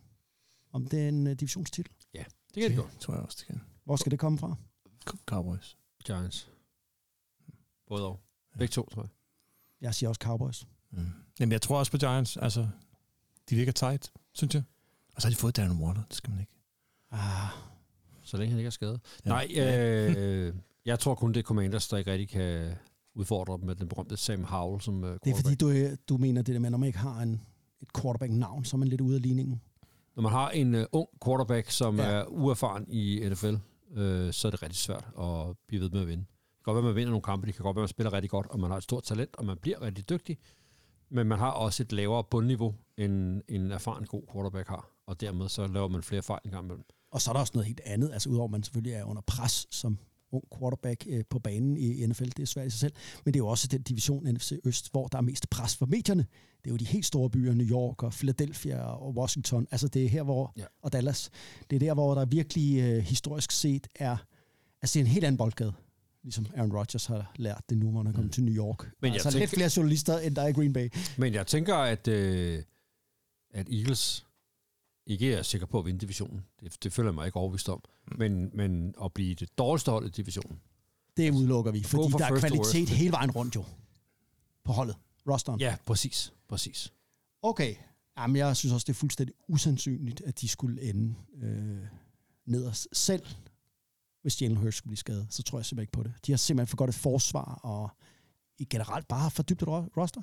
om den uh, divisionstitel? Ja, det kan det godt. tror jeg også, det kan. Hvor skal det komme fra? Cowboys. Giants. Både og. Begge to, tror jeg. Jeg siger også Cowboys. Mm. Jamen, jeg tror også på Giants. Altså, de virker tight, synes jeg. Og så har de fået Darren Waller, det skal man ikke. Ah, Så længe han ikke er skadet. Ja. Nej, øh, [laughs] jeg tror kun, det er Commanders, der ikke rigtig kan udfordre dem med den berømte Sam Howell som øh, det er fordi, du, øh, du mener det der med, når man ikke har en, et quarterback-navn, så er man lidt ude af ligningen. Når man har en uh, ung quarterback, som ja. er uerfaren i NFL, øh, så er det rigtig svært at blive ved med at vinde. Det kan godt være, at man vinder nogle kampe, det kan godt være, at man spiller rigtig godt, og man har et stort talent, og man bliver rigtig dygtig, men man har også et lavere bundniveau, end en erfaren god quarterback har. og dermed så laver man flere fejl en gang imellem. Og så er der også noget helt andet, altså udover at man selvfølgelig er under pres som ung quarterback øh, på banen i NFL, det er svært i sig selv, men det er jo også den division NFC Øst, hvor der er mest pres for medierne. Det er jo de helt store byer, New York og Philadelphia og Washington, altså det er her, hvor, Ja. og Dallas, det er der, hvor der virkelig øh, historisk set er, altså det er en helt anden boldgade, ligesom Aaron Rodgers har lært det nu, hvor han er kommet til New York. Mm. Men jeg altså lidt tænker- flere journalister, end der er i Green Bay. Men jeg tænker, at, øh, at Eagles ikke er sikker på at vinde divisionen. Det, det føler jeg mig ikke overbevist om. Men, men at blive det dårligste hold i divisionen. Det udelukker vi, fordi for der er kvalitet worst. hele vejen rundt jo, på holdet, rosteren. Ja, præcis. præcis. Okay. Jamen, jeg synes også, det er fuldstændig usandsynligt, at de skulle ende øh, nederst. Selv hvis Jalen Hurts skulle blive skadet, så tror jeg simpelthen ikke på det. De har simpelthen for godt et forsvar, og i generelt bare for dybt et ro- roster.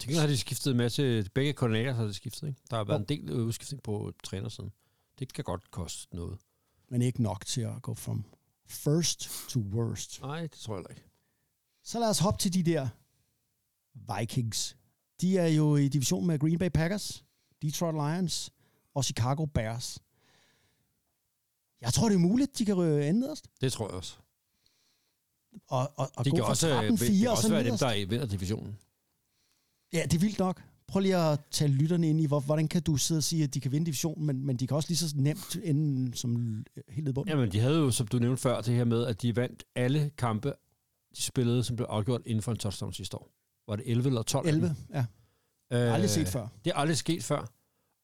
Til gengæld har de skiftet med til begge koordinater, har de skiftet. Ikke? Der har været Jo. en del udskiftning på trænersiden. Det kan godt koste noget. Men ikke nok til at gå from first to worst. Nej, det tror jeg ikke. Så lad os hoppe til de der Vikings. De er jo i division med Green Bay Packers, Detroit Lions og Chicago Bears. Jeg tror, det er muligt, de kan røre ende nederst. Det tror jeg også. Og, og, og De gå kan fra også, øh, 13-4 det kan og så også være dem, der vinder divisionen. Ja, det er vildt nok. Prøv lige at tage lytterne ind i, hvor, hvordan kan du sidde og sige, at de kan vinde divisionen, men, men de kan også lige så nemt ende som helt ned bunden. Jamen, de havde jo, som du nævnte før, det her med, at de vandt alle kampe, de spillede, som blev afgjort inden for en touchdown sidste år. Var det 11 eller 12? af dem? 11, ja. Øh, Aldrig set før. Det er aldrig sket før.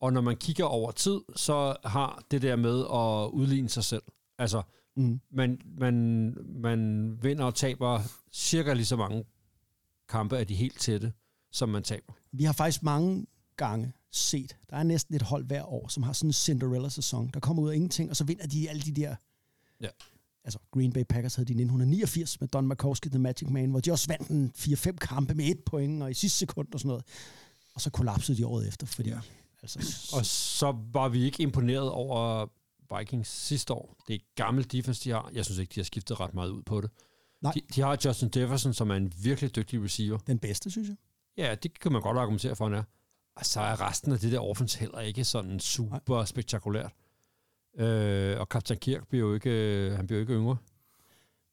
Og når man kigger over tid, så har det der med at udligne sig selv. Altså, Mm. man, man, man vinder og taber cirka lige så mange kampe af de helt tætte, som man taber. Vi har faktisk mange gange set, der er næsten et hold hver år, som har sådan en Cinderella-sæson, der kommer ud af ingenting, og så vinder de alle de der... Ja. Altså, Green Bay Packers havde de i 1989 med Don McCoskey, The Magic Man, hvor de også vandt en 4-5 kampe med et point, og i sidste sekund og sådan noget. Og så kollapsede de året efter, fordi... Ja. Altså, Og så var vi ikke imponeret over Vikings sidste år. Det er et gammelt defense, de har. Jeg synes ikke, de har skiftet ret meget ud på det. Nej. De, de har Justin Jefferson, som er en virkelig dygtig receiver. den bedste, synes jeg. Ja, det kan man godt argumentere for, han er. Og så er resten af det der offense heller ikke sådan super Nej. spektakulært. Øh, og Kaptajn Kirk bliver jo ikke, øh, han bliver jo ikke yngre.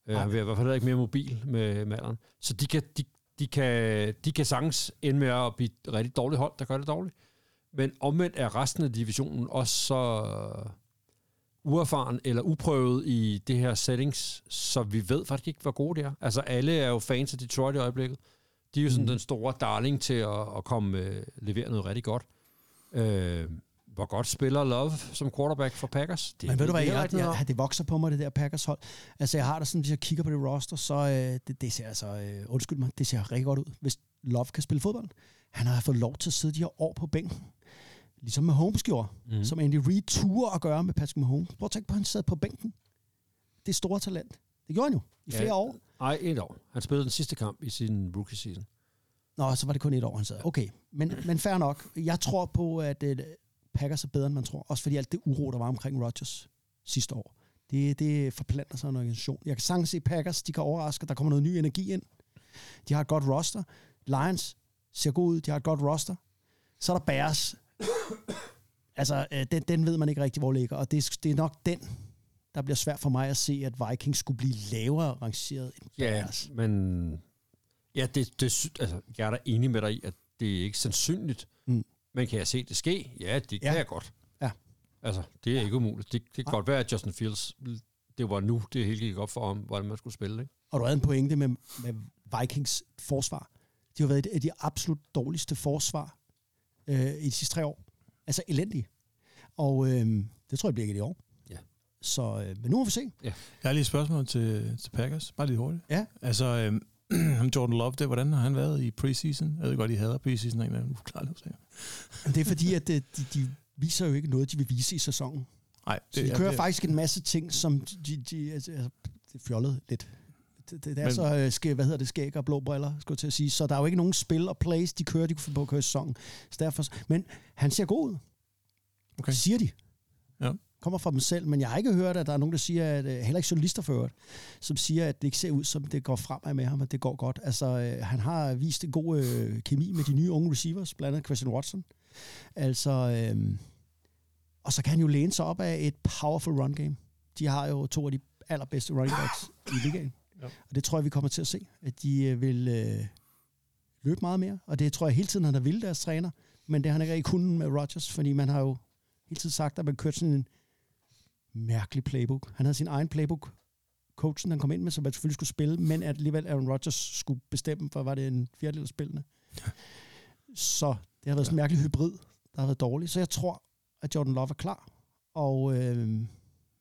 Øh, han bliver i hvert fald ikke mere mobil med, med alderen. Så de kan, de, de, kan, de kan sagtens ende med at blive et rigtig dårligt hold, der gør det dårligt. Men omvendt er resten af divisionen også så uerfaren eller uprøvet i det her settings, så vi ved faktisk ikke, hvor gode det er. Altså alle er jo fans af Detroit i øjeblikket. De er jo sådan Mm. den store darling til at, at komme øh, levere noget rigtig godt. Øh, hvor godt spiller Love som quarterback for Packers? Det Men ved du hvad, jeg, jeg, det vokser på mig, det der Packers hold. Altså, jeg har det sådan, hvis jeg kigger på det roster, så øh, det, det ser altså, øh, undskyld mig, det ser rigtig godt ud, hvis Love kan spille fodbold. Han har fået lov til at sidde de her år på bænken. Ligesom med Holmes gjorde, mm. som Andy Reid turde at gøre med Patrick Mahomes. Prøv at tænke på, at han sad på bænken. Det er store talent. Det gjorde han jo i flere Ja. år. Nej, et år. Han spillede den sidste kamp i sin rookie season. Nå, så var det kun et år, han sad. Okay, men, men fair nok. Jeg tror på, at uh, Packers er bedre, end man tror. Også fordi alt det uro, der var omkring Rodgers sidste år. Det, det forplanter sig en organisation. Jeg kan sagtens se Packers, de kan overraske. Der kommer noget ny energi ind. De har et godt roster. Lions ser god ud. De har et godt roster. Så er der Bears. altså, øh, den, den ved man ikke rigtig, hvor ligger. Og det, det er nok den, der bliver svært for mig at se, at Vikings skulle blive lavere rangeret end Ja, Bears. men ja, det, det, altså, jeg er da enig med dig i, at det er ikke sandsynligt. Mm. Men kan jeg se det ske? Ja, det kan Ja. jeg godt. Ja. Altså, det er ikke umuligt. Det, det kan Nej. godt være, at Justin Fields, det var nu, det hele gik op for ham, hvordan man skulle spille. Ikke? Og du havde en pointe med, med Vikings forsvar. De har været et af de absolut dårligste forsvar øh, i de sidste tre år. Altså elendige. Og øh, det tror jeg bliver ikke i år. Ja. Så, øh, men nu må vi se. Jeg har lige et spørgsmål til, til Packers, bare lige hurtigt. Ja. Altså, øhm, [clears throat] ham Jordan Love, det, hvordan har han været i preseason? Jeg ved godt, I hader preseason, af en eller anden det er fordi, at øh, de, de viser jo ikke noget, de vil vise i sæsonen. Nej, Så de ja, kører det- faktisk en masse ting, som de, de altså, altså, det er fjollet lidt. Det, det, det er Men- så, øh, skæg, hvad hedder det, skæg og blå briller, skulle jeg til at sige. Så der er jo ikke nogen spil og plays, de kører, de kunne finde på at køre i sæsonen. Så derfor, men han ser god ud. Okay. Det siger de. Kommer fra dem selv, men jeg har ikke hørt, at der er nogen, der siger, at øh, heller ikke journalister for øvrigt, som siger, at det ikke ser ud, som det går fremad med ham, at det går godt. Altså, øh, han har vist en god øh, kemi med de nye unge receivers, blandt andet Christian Watson. Altså, øh, Og så kan han jo læne sig op af et powerful run game. De har jo to af de allerbedste running backs i ligaen. Ja. Og det tror jeg, vi kommer til at se, at de øh, vil øh, løbe meget mere. Og det tror jeg hele tiden, han har ville deres træner. Men det har han ikke rigtig kunnet med Rodgers, fordi man har jo hele tiden sagt, at man kørte sådan en mærkelig playbook. Han havde sin egen playbook, coachen han kom ind med, som man selvfølgelig skulle spille, men at alligevel Aaron Rodgers skulle bestemme, for var det en fjerdedel af spillene. [laughs] Så det har været sådan en mærkelig hybrid, der har været dårlig. Så jeg tror, at Jordan Love er klar, og øh,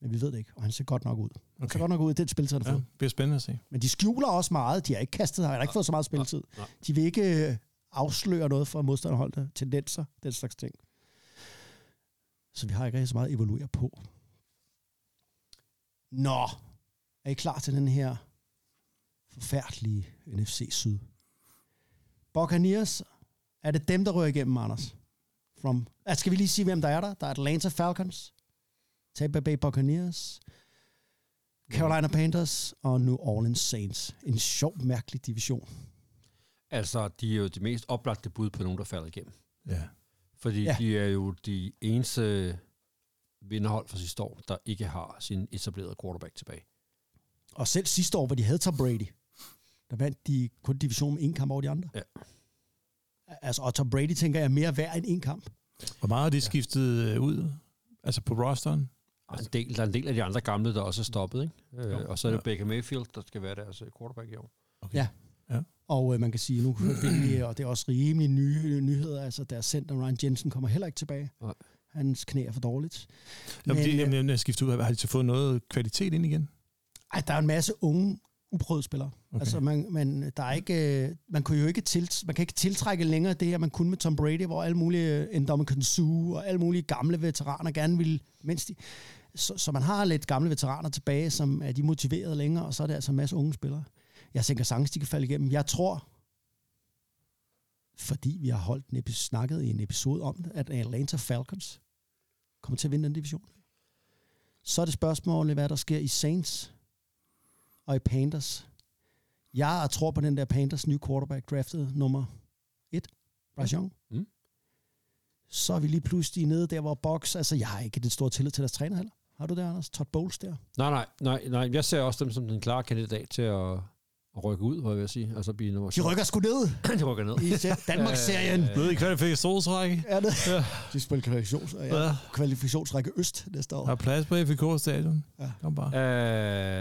men vi ved det ikke, og han ser godt nok ud. Okay. Han ser godt nok ud i den spilletid, han har Ja, fået. det bliver spændende at se. Men de skjuler også meget. De har ikke kastet, har ikke fået så meget spilletid. De vil ikke øh, afsløre noget fra modstanderholdene, tendenser, den slags ting. Så vi har ikke rigtig så meget at evaluere på. Nå, er I klar til den her forfærdelige NFC Syd? Buccaneers, er det dem, der rører igennem, Anders? From, ah, skal vi lige sige, hvem der er der? Der er Atlanta Falcons, Tampa Bay Buccaneers, Carolina Panthers og New Orleans Saints. En sjov, mærkelig division. Altså, de er jo de mest oplagte bud på nogen, der falder igennem. Ja. Fordi ja. de er jo de eneste vinderhold for sidste år, der ikke har sin etablerede quarterback tilbage. Og selv sidste år, hvor de havde Tom Brady, der vandt de kun divisionen med en kamp over de andre. Ja. Altså, og Tom Brady, tænker jeg, er mere værd end en kamp. Hvor meget har de skiftet øh, ud? Altså på rosteren? Der er, en del, der er en del af de andre gamle, der også er stoppet, ikke? Øh, og så er det Ja. Baker Mayfield, der skal være deres øh, quarterback i år. Okay. Ja. Ja. Og øh, man kan sige, nu det, og det er også rimelig nye nyheder, altså deres center Ryan Jensen kommer heller ikke tilbage. Nej. Hans knæ er for dårligt. Jamen, Men, de, øh, jamen, jeg skifter ud. Har de så fået noget kvalitet ind igen? Ej, der er en masse unge, uprøvede spillere. Okay. Altså, man, man, der er ikke, øh, man, kunne jo ikke til, man kan ikke tiltrække længere det her, man kunne med Tom Brady, hvor alle mulige Ndamukong Suh og alle mulige gamle veteraner gerne vil, mens de... Så, så man har lidt gamle veteraner tilbage, som er de motiverede længere, og så er det altså en masse unge spillere. Jeg tænker sagtens, de kan falde igennem. Jeg tror, fordi vi har holdt en epi- snakket i en episode om det, at Atlanta Falcons kommer til at vinde den division. Så er det spørgsmålet, hvad der sker i Saints og i Panthers. Jeg tror på den der Panthers nye quarterback draftet nummer et, Bryce Young. Mm. Så er vi lige pludselig nede der, hvor Box, altså jeg har ikke den store tillid til deres træner heller. Har du det, Anders? Todd Bowles der? Nej, nej, nej, nej. Jeg ser også dem som den klare kandidat til at, at rykke ud, hvad jeg vil sige. Altså blive nummer De rykker sgu ned [clears throat] de rykker ned. i se- Danmarks-serien. Ved I kvalifikationsrække? Er det? De spiller kvalifikations, ja, Ja. kvalifikationsrække Øst næste år. Der er plads på FK-stadion. Ja. Kom bare.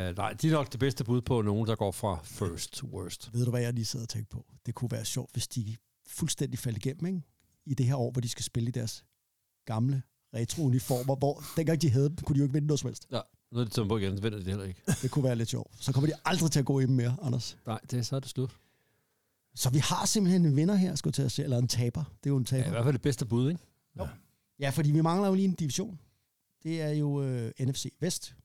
Øh, nej, de er nok det bedste bud på nogen, der går fra first to worst. Ved du, hvad jeg lige sidder og tænker på? Det kunne være sjovt, hvis de fuldstændig faldt igennem, ikke? I det her år, hvor de skal spille i deres gamle retro-uniformer, hvor dengang de havde dem, kunne de jo ikke vinde noget som helst. Ja, nu er det taget på igen, så vinder de det heller ikke. [laughs] Det kunne være lidt sjovt. Så kommer de aldrig til at gå i dem mere, Anders. Nej, det, så er det slut. Så vi har simpelthen en vinder her, skulle jeg til at sige, eller en taber. Det er jo en Ja, taber. I hvert fald det bedste bud, ikke? Ja, fordi vi mangler jo lige en division. Det er jo øh, NFC Vest.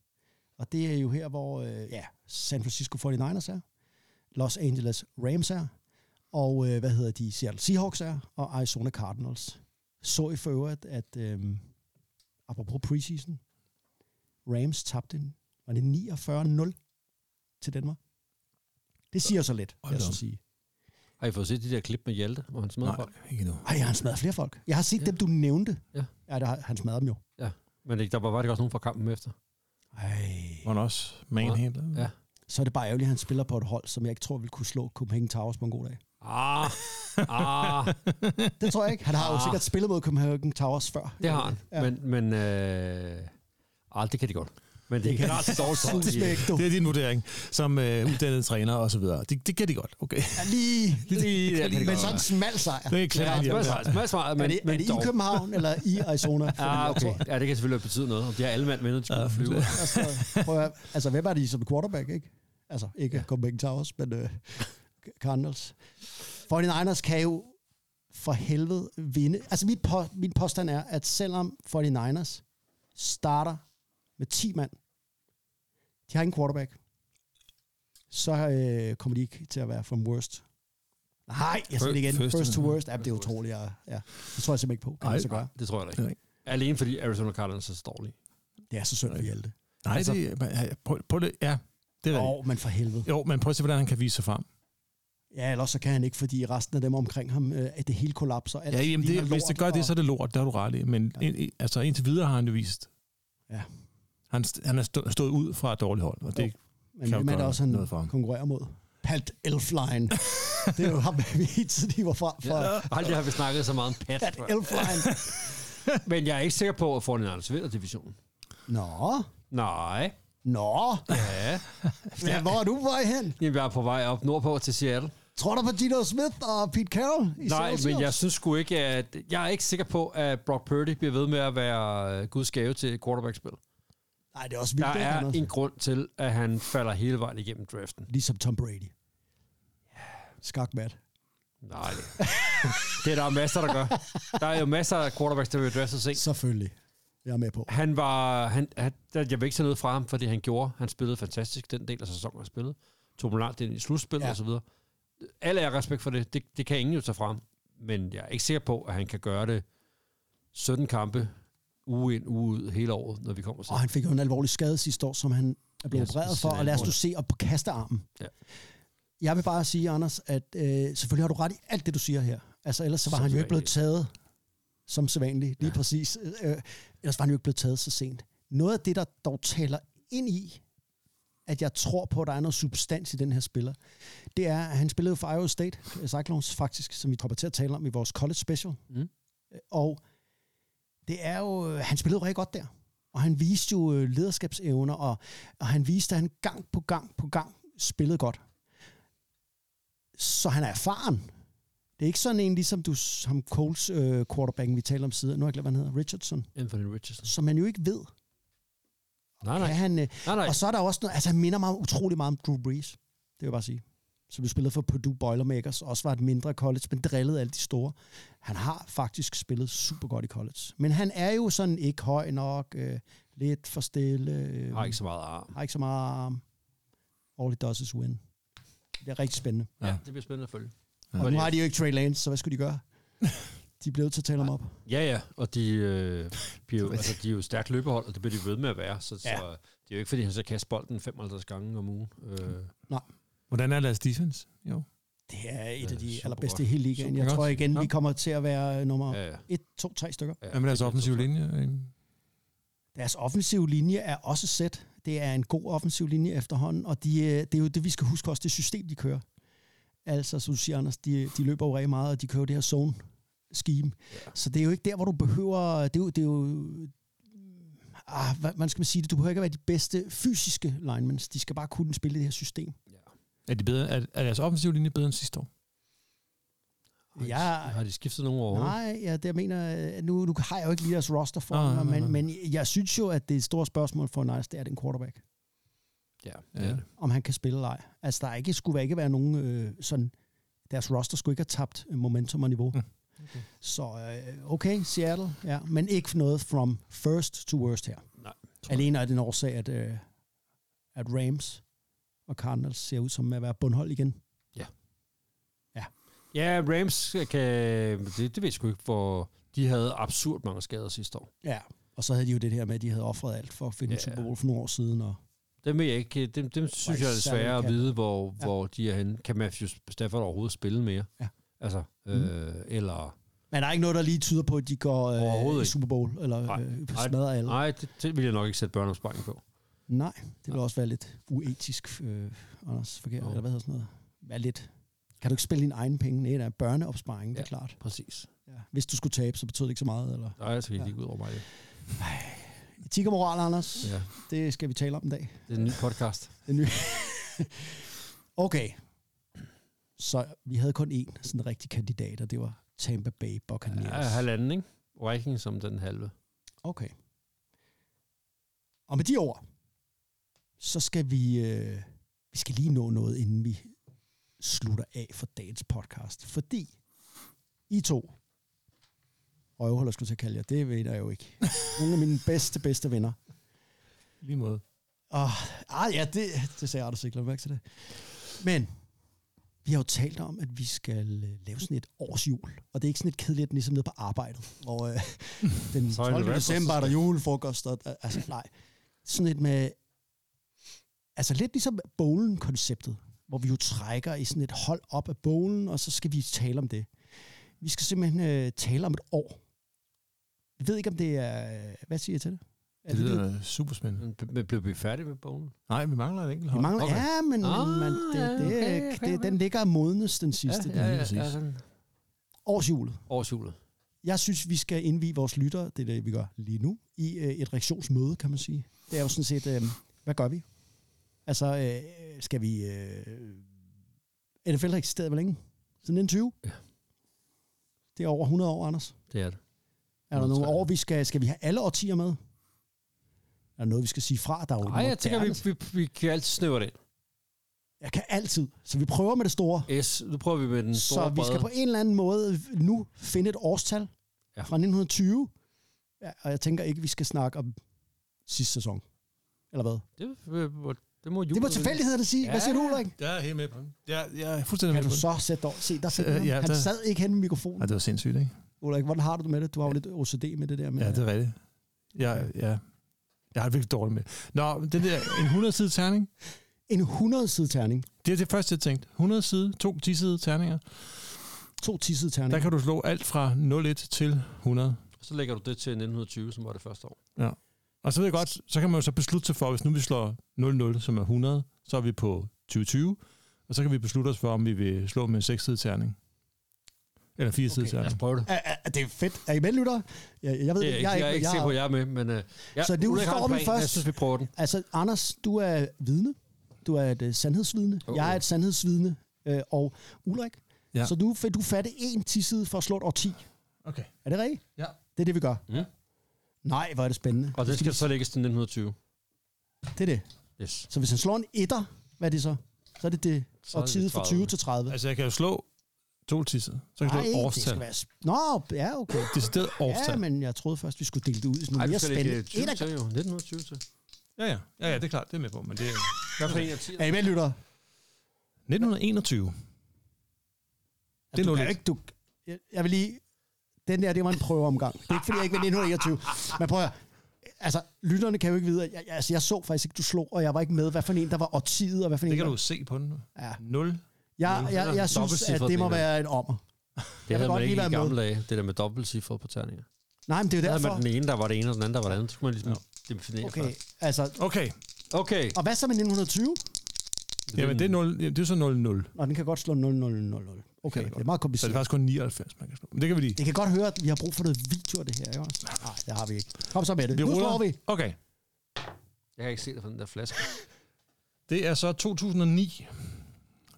Og det er jo her, hvor øh, ja, San Francisco 49ers er, Los Angeles Rams er, og øh, hvad hedder de, Seattle Seahawks er, og Arizona Cardinals. Så i for øvrigt, at øh, apropos preseason, Rams tabte en, var det 49-0 til Danmark. Det siger så lidt, Hold jeg så op. sige. Har I fået set de der klip med Hjalte, hvor han smadrer Nej, folk? ikke nu. Ej, han smadret flere folk. Jeg har set ja. dem, du nævnte. Ja. Ja, der, har- han smadrede dem jo. Ja, men der var, var det også nogen fra kampen efter. Ej. Var han også manhandler? Ja. så er det bare ærgerligt, at han spiller på et hold, som jeg ikke tror vil kunne slå Copenhagen Towers på en god dag. Ah, ah, [laughs] Det tror jeg ikke. Han har jo Ah. sikkert spillet mod Copenhagen Towers før. det har han. Ja. Men, men øh, ah, det kan de godt. Men det, det kan altså dårligt det. Det er din vurdering, som øh, uddannet træner og så videre. Det, det kan de godt, okay. Ja, lige, Lige, det kan de men sådan en smal sejr. Det er klart, Ja, ja, smart, smart, Men, er det, men er det i. København eller i Arizona? [laughs] Ah, jeg okay. Ja, det kan selvfølgelig betyde noget. Om de har alle mand med, når de og flyve. Altså, prøv at, altså, hvem er de som quarterback, ikke? Altså, ikke ja. Copenhagen Towers, men uh, Cardinals. 49ers kan jo for helvede vinde. Altså, mit på, min påstand er, at selvom 49ers starter med 10 mand, de har ingen quarterback, så øh, kommer de ikke til at være from worst. Nej, jeg siger det igen. First- First, to worst. Ja, det er utroligt. Ja, ja. Det tror jeg simpelthen ikke på. Kan Nej. det så gøre? Det tror jeg da ikke. Alene fordi Arizona Cardinals er så dårlige. Det er så synd for Hjalte. Nej, Altså- det, ja, prøv, prøv det, ja, det er Åh, rigtigt. oh, men for helvede. Jo, men prøv at se, hvordan han kan vise sig frem. Ja, eller så kan han ikke, fordi resten af dem omkring ham, øh, at det hele kollapser. Alt Ja, jamen det, hvis det gør det, så er det lort, der har du ret i. Men ja. ind, altså indtil videre har han jo vist. Ja. Han, han er stå, stået ud fra et dårligt hold, og det Men kan jo hvem er det gøre også, han noget for ham. konkurrerer mod? Pat Elfline. det er jo ham, vi hele tiden de var fra. fra Ja. Aldrig har vi snakket så meget om Pat. Pat Elfline. [laughs] Men jeg er ikke sikker på, at få en Anders division. Nå, Nej. nå. Ja. Ja, hvor er du på vej hen? Jamen, jeg er på vej op nordpå til Seattle. Tror du på Gino Smith og Pete Carroll? I Nej, Seattle men jeg synes sgu ikke, at... Jeg er ikke sikker på, at Brock Purdy bliver ved med at være øh, Guds gave til quarterback-spil. Nej, det er også Der vildt. ikke, er en grund til, at han falder hele vejen igennem draften. Ligesom Tom Brady. Skakmat. Nej, [laughs] det, er der masser, der gør. Der er jo masser af quarterbacks, der vil drafte sent. Selvfølgelig. Jeg er med på. Han var... Han, han, der, jeg vil ikke tage noget fra ham for det, han gjorde. Han spillede fantastisk den del af sæsonen, han spillede. Tog dem langt ind i slutspillet Ja. og så videre. Alle er respekt for det. det. Det kan ingen jo tage frem. Men jeg er ikke sikker på, at han kan gøre det 17 kampe, uge ind, uge ud, hele året, når vi kommer til. Og han fik jo en alvorlig skade sidste år, som han er blevet Ja, opereret for, og lad os du se op på kastearmen. Ja. Jeg vil bare sige, Anders, at øh, selvfølgelig har du ret i alt det, du siger her. Altså, ellers så var Som han jo ikke blevet taget som sædvanligt, lige ja. præcis. Øh, ellers var han jo ikke blevet taget så sent. Noget af det, der dog taler ind i, at jeg tror på, at der er noget substans i den her spiller, det er, at han spillede for Iowa State øh, Cyclones faktisk, som vi dropper til at tale om i vores college special. Mm. Og det er jo, øh, han spillede rigtig godt der. Og han viste jo øh, lederskabsevner, og, og han viste, at han gang på gang på gang spillede godt. Så han er erfaren. Det er ikke sådan en, ligesom du, ham Coles øh, quarterbacken, vi taler om siden. Nu har jeg glemt, hvad han hedder. Richardson. Anthony Richardson. Som man jo ikke ved. Nej, nej. Kan han, øh, nej, nej. og så er der også noget, altså han minder mig utrolig meget om Drew Brees. Det vil jeg bare sige. Som du spillede for Purdue Boilermakers, også var et mindre college, men drillede alle de store. Han har faktisk spillet super godt i college. Men han er jo sådan ikke høj nok, øh, lidt for stille. Øh, Har ikke så meget arm. har ikke så meget arm. All it does is win. Det er rigtig spændende. Ja, det bliver spændende at følge. Og nu har de jo ikke Trey Lance, så hvad skulle de gøre? De blev til at tale ham op. Ja, ja, og de, øh, bliver jo, [laughs] altså, de er jo stærkt løbehold, og det bliver de ved med at være, så, ja. Ja. så det er jo ikke, fordi han så kaster bolden 55 gange om ugen. Øh, Hvordan er deres defense? Jo. Det er et Ja, af de allerbedste i hele ligaen. Jeg tror igen, Ja. vi kommer til at være nummer ja, ja. 1, 2, 3 stykker. ja, Hvad med deres så- linje? Deres offensive linje er også sæt. Det er en god offensiv linje efterhånden, og de, øh, det er jo det, vi skal huske også, det system, de kører. Altså, som du siger, Anders, de, de løber jo rigtig meget, og de kører det her zone scheme. Ja. Så det er jo ikke der, hvor du behøver... Det er jo... Det er jo ah, hvad, man skal man sige det? Du behøver ikke at være de bedste fysiske linemen. De skal bare kunne spille det her system. Er, de bedre, er, er deres offensive linje bedre end sidste år? Har de, Jeg- har de skiftet nogen overhovedet? Nej, ja, det jeg mener, øh, nu, nu har jeg jo ikke lige deres roster for Nej, mig, nej. men, men jeg synes jo, at det store spørgsmål for Nice, det er den quarterback. Ja, Ja. det er det. om han kan spille eller ej. Altså, der er ikke, skulle ikke være nogen øh, sådan... Deres roster skulle ikke have tabt øh, momentum og niveau. Mm. Okay. Så øh, okay, Seattle, ja. Men ikke noget from first to worst her. Nej. Alene er det en årsag, at, øh, at Rams og Cardinals ser ud som at være bundhold igen. Ja, Rams kan... Det, det ved jeg sgu ikke, for de havde absurd mange skader sidste år. Ja. Og så havde de jo det her med, at de havde offret alt for at finde Ja. ja. Super Bowl for nogle år siden. Og, Dem, vil jeg ikke, dem, dem synes jeg er svære at vide, hvor, Ja. ja. hvor de er henne. Kan Matthews Stafford overhovedet spille mere? Ja. Altså, øh, eller... men der er ikke noget, der lige tyder på, at de går øh, Overhovedet i. Super Bowl, eller Nej. øh, smadrer alle. Nej, det, det vil jeg nok ikke sætte børneopsparing på. Nej, det vil også være lidt uetisk, øh, Anders, forkert, Jo. eller hvad hedder sådan noget? Være lidt... Kan du ikke spille dine egne penge? Nej, der er børneopsparing, det er Ja. klart. Præcis. Ja. Hvis du skulle tabe, så betyder det ikke så meget, eller? Nej, så Ja. ja. ikke ud over mig. Det. Etik og moral, Anders, ja. Ja, det skal vi tale om en dag. det er en ny podcast. [laughs] Det er ny. okay. Så vi havde kun én sådan rigtig kandidat, og det var Tampa Bay Buccaneers. Ja, halvanden, ikke? Vikings som den halve. Okay. Og med de ord, så skal vi, øh, vi skal lige nå noget, inden vi slutter af for dagens podcast. Fordi I to, røvhuller skulle jeg kalde jer, det ved jeg jo ikke. [laughs] Nogle af mine bedste, bedste venner. Lige måde. Og, ah, ja, det, det sagde Anders ikke, mærke til det. Men vi har jo talt om, at vi skal øh, lave sådan et årsjul. Og det er ikke sådan et kedeligt, ligesom nede på arbejdet. Hvor øh, [laughs] den Så er det 12. rap, december er der og julefrokost. Og, øh, altså, nej. Sådan et med... Altså lidt ligesom bowlen-konceptet. hvor vi jo trækker i sådan et hold op af bogen, og så skal vi tale om det. Vi skal simpelthen øh, tale om et år. Vi ved ikke, om det er... Hvad siger jeg til det? Er Det lyder super spændende. Men blev vi færdige med bogen? Nej, vi mangler et enkelt Vi hold. mangler, Okay. Ja, men, Ah, men det, ja, det, okay, okay, det, okay. den ligger modnes den sidste. ja, ja, ja, ja, sådan. Årsjulet. Årsjulet. Jeg synes, vi skal indvige vores lyttere, det er det, vi gør lige nu, i øh, et reaktionsmøde, kan man sige. Det er jo sådan set, øh, hvad gør vi? Altså, øh, skal vi... Øh, NFL har eksisteret hvor længe? Siden 1920? Ja. Det er over 100 år, Anders. Det er det. Er der nogle 130. år, vi skal... Skal vi have alle årtier med? Er der noget, vi skal sige fra? Der er Nej, jeg tænker, vi, vi, vi kan altid snævre det ind. Jeg kan altid. Så vi prøver med det store. S, nu prøver vi med den store Så vi skal brede. på en eller anden måde nu finde et årstal Ja. ja. fra 1920. Ja, og jeg tænker ikke, vi skal snakke om sidste sæson. Eller hvad? Det, det, må- det må Det tilfældigheder, at sige. Ja. Hvad siger du, Ulrik? Jeg er helt med på den. Jeg, jeg er fuldstændig Kan med du på så sætte dig? Se, der sætter Øh, han. ja, Han der- sad ikke hen med mikrofonen. Ja, det var sindssygt, ikke? Ulrik, hvordan har du det med det? Du har jo lidt OCD med det der med. Ja, det er rigtigt. Jeg, ja, jeg har det virkelig dårligt med. Nå, den der, en 100-side terning, En 100-side terning. det er det første, jeg tænkte. 100 side, to 10-side terninger. To tissede terninger. Der kan du slå alt fra 01 til 100. Så lægger du det til 1920, som var det første år. Og så ved jeg godt, så kan man jo så beslutte sig for, hvis nu vi slår 00, som er 100, så er vi på 2020, og så kan vi beslutte os for, om vi vil slå med en 6 terning. Eller 4 okay, Okay, Lad os terning. prøve det. Er, er, det er fedt. Er I med, lytter? Jeg, jeg ved Det er, det. ikke, jeg, er ikke sikker på, jeg, jeg er med, men... Uh, ja, Så det Ulrik har en plan. først. Jeg synes, vi prøver den. Altså, Anders, du er vidne. Du er et uh, sandhedsvidne. Oh, Jeg er et sandhedsvidne. Uh, og Ulrik, Ja. ja. så du, du fatte en tisside for at slå et årti. Okay. Er det rigtigt? Ja. Det er det, vi gør. Mm. Nej, hvor er det spændende. Og det skal så lægges til 1920. Det er det. Yes. Så hvis han slår en etter, hvad er det så? Så er det det Så er det årtiet fra 30. 20 til 30. Altså, jeg kan jo slå to tisser. Så kan jeg slå et det årstal. skal være... sp- Nå, ja, okay. Det er stedet årstal. Ja, men jeg troede først, vi skulle dele det ud i sådan noget vi mere skal lægge spændende. 20 Etter- til, jo. 1920 til. Ja, ja. Ja, ja, det er klart. Det er med på. Men det er Hvad for en af 10? Er I med, lytter? 1921. Det er du lidt. ikke, du, jeg, jeg vil lige... Den der, det var en prøveomgang. Det er ikke, fordi jeg ikke vil 1921. Men prøv at, altså, lytterne kan jo ikke vide, at jeg, jeg, altså, jeg så faktisk ikke, du slog, og jeg var ikke med, hvad for en, der var årtiet, og hvad for en, Det kan der... du se på den. Ja. 0. Jeg, jeg, jeg, jeg synes, at det må være en ommer. Det havde godt man ikke i med. gamle dage. Det der med dobbeltcifret på terninger. Nej, men det er Der jo havde derfor. man den ene, der var det ene, og den anden, der var det andet. Så skulle man ligesom definere Okay, først. altså... Okay. Okay. Og hvad så med 1920? Jamen, det er, 0, det er så 0, 0. Nå, den kan godt slå 0, 0, 0, 0. Okay, det det er meget Så det er kompliceret. faktisk kun 99, man kan slå. Men det kan vi lige. Det kan godt høre, at vi har brug for noget video af det her, ikke? Nej, det har vi ikke. Kom så med det. Vi nu slår vi. Okay. Jeg kan ikke se det fra den der flaske. Det er så 2009.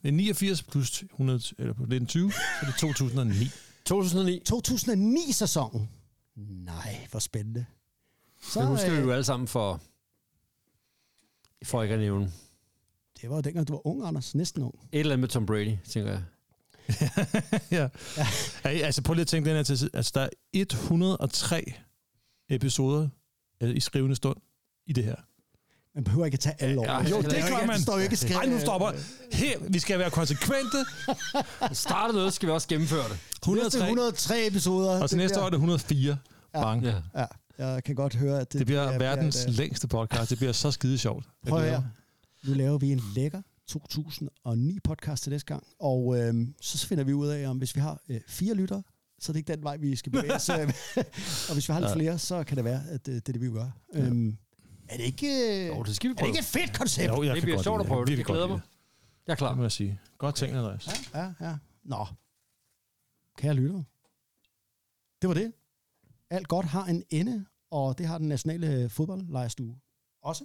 Det er 89 plus 100, eller på 1920, så det er 2009. 2009. 2009-sæsonen. Nej, hvor spændende. Så, Det husker vi øh, jo alle sammen for... For ikke at nævne. det var jo dengang, du var ung, Anders. Næsten ung. Et eller andet med Tom Brady, tænker jeg. [laughs] ja. ja. Altså prøv lige at tænke den her til. Altså der er 103 episoder øh, i skrivende stund i det her. Man behøver ikke at tage alle år. Ja, jo, det det, gør man. Står jo ikke skrevet. Nej, nu stopper. Her, vi skal være konsekvente. [laughs] Starter noget, skal vi også gennemføre det. 103, 103. 103 episoder. Og så Det næste bliver- år er det 104. Ja. Bang. Ja. Ja, jeg kan godt høre, at det, Det bliver er- verdens øh, længste podcast. Det bliver så skide sjovt. Prøv mig. Nu laver vi en lækker 2009 podcast til næste gang, og øhm, så finder vi ud af, om hvis vi har øh, fire lyttere, så er det ikke den vej, vi skal bevæge os. øh, [laughs] og hvis vi har lidt Ja. flere, så kan det være, at øh, det er det, vi vil gøre. Øhm, er det ikke, Jo, det skal vi er det prøve. ikke et fedt koncept? Jo, jeg Det bliver godt sjovt at prøve det. Jeg glæder mig. Jeg er klar. Det må jeg sige. Godt tænkt, Andreas. Ja, ja, ja. Nå. Kære lyttere. Det var det. Alt godt har en ende, og det har den nationale fodboldlejrstue også.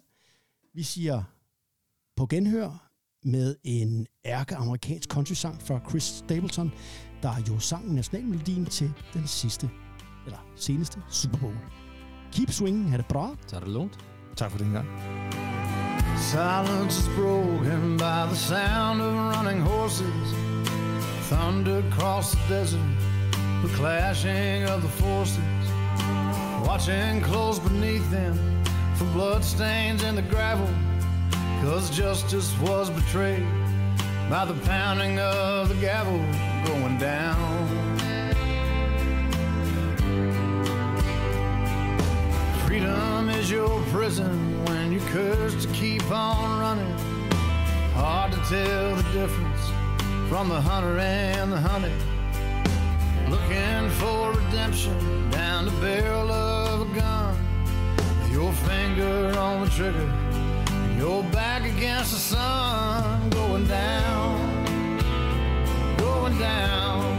Vi siger på genhør med en ærke-amerikansk countrysang fra Chris Stapleton, der jo sang nationalmelodien til den sidste, eller seneste Super Bowl. Keep swinging, ha' det bra. Så er det lånt. Tak for den gang. Silence is broken by the sound of running horses. Thunder across the desert, the clashing of the forces. Watching close beneath them for bloodstains in the gravel. Cause justice was betrayed by the pounding of the gavel going down. Freedom is your prison when you're cursed to keep on running. Hard to tell the difference from the hunter and the hunted. Looking for redemption down the barrel of a gun. Your finger on the trigger Go back against the sun, going down, going down.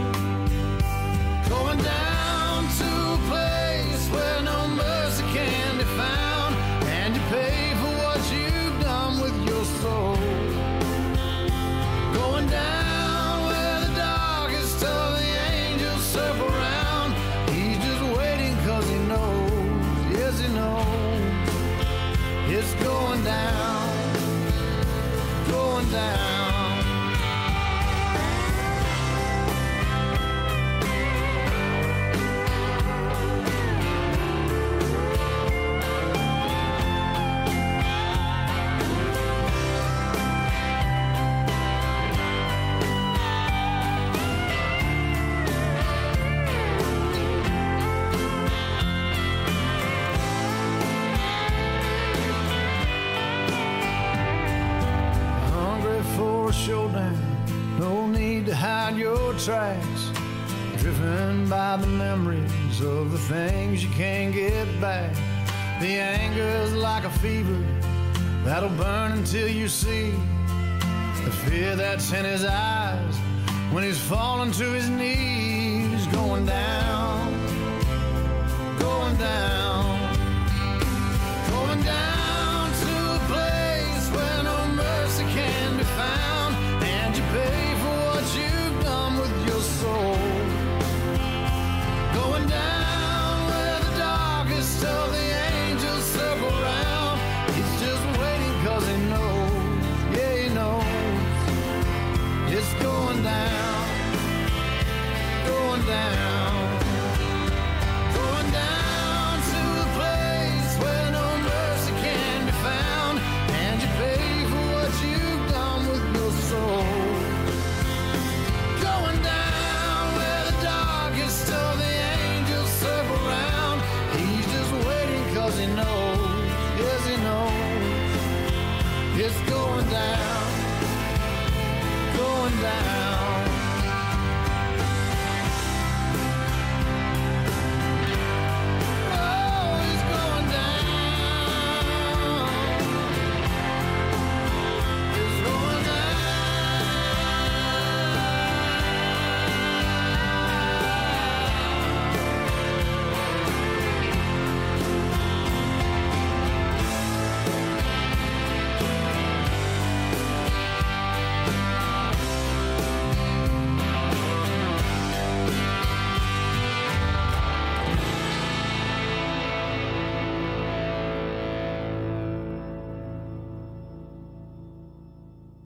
down. the anger's like a fever that'll burn until you see the fear that's in his eyes when he's falling to his knees, going down.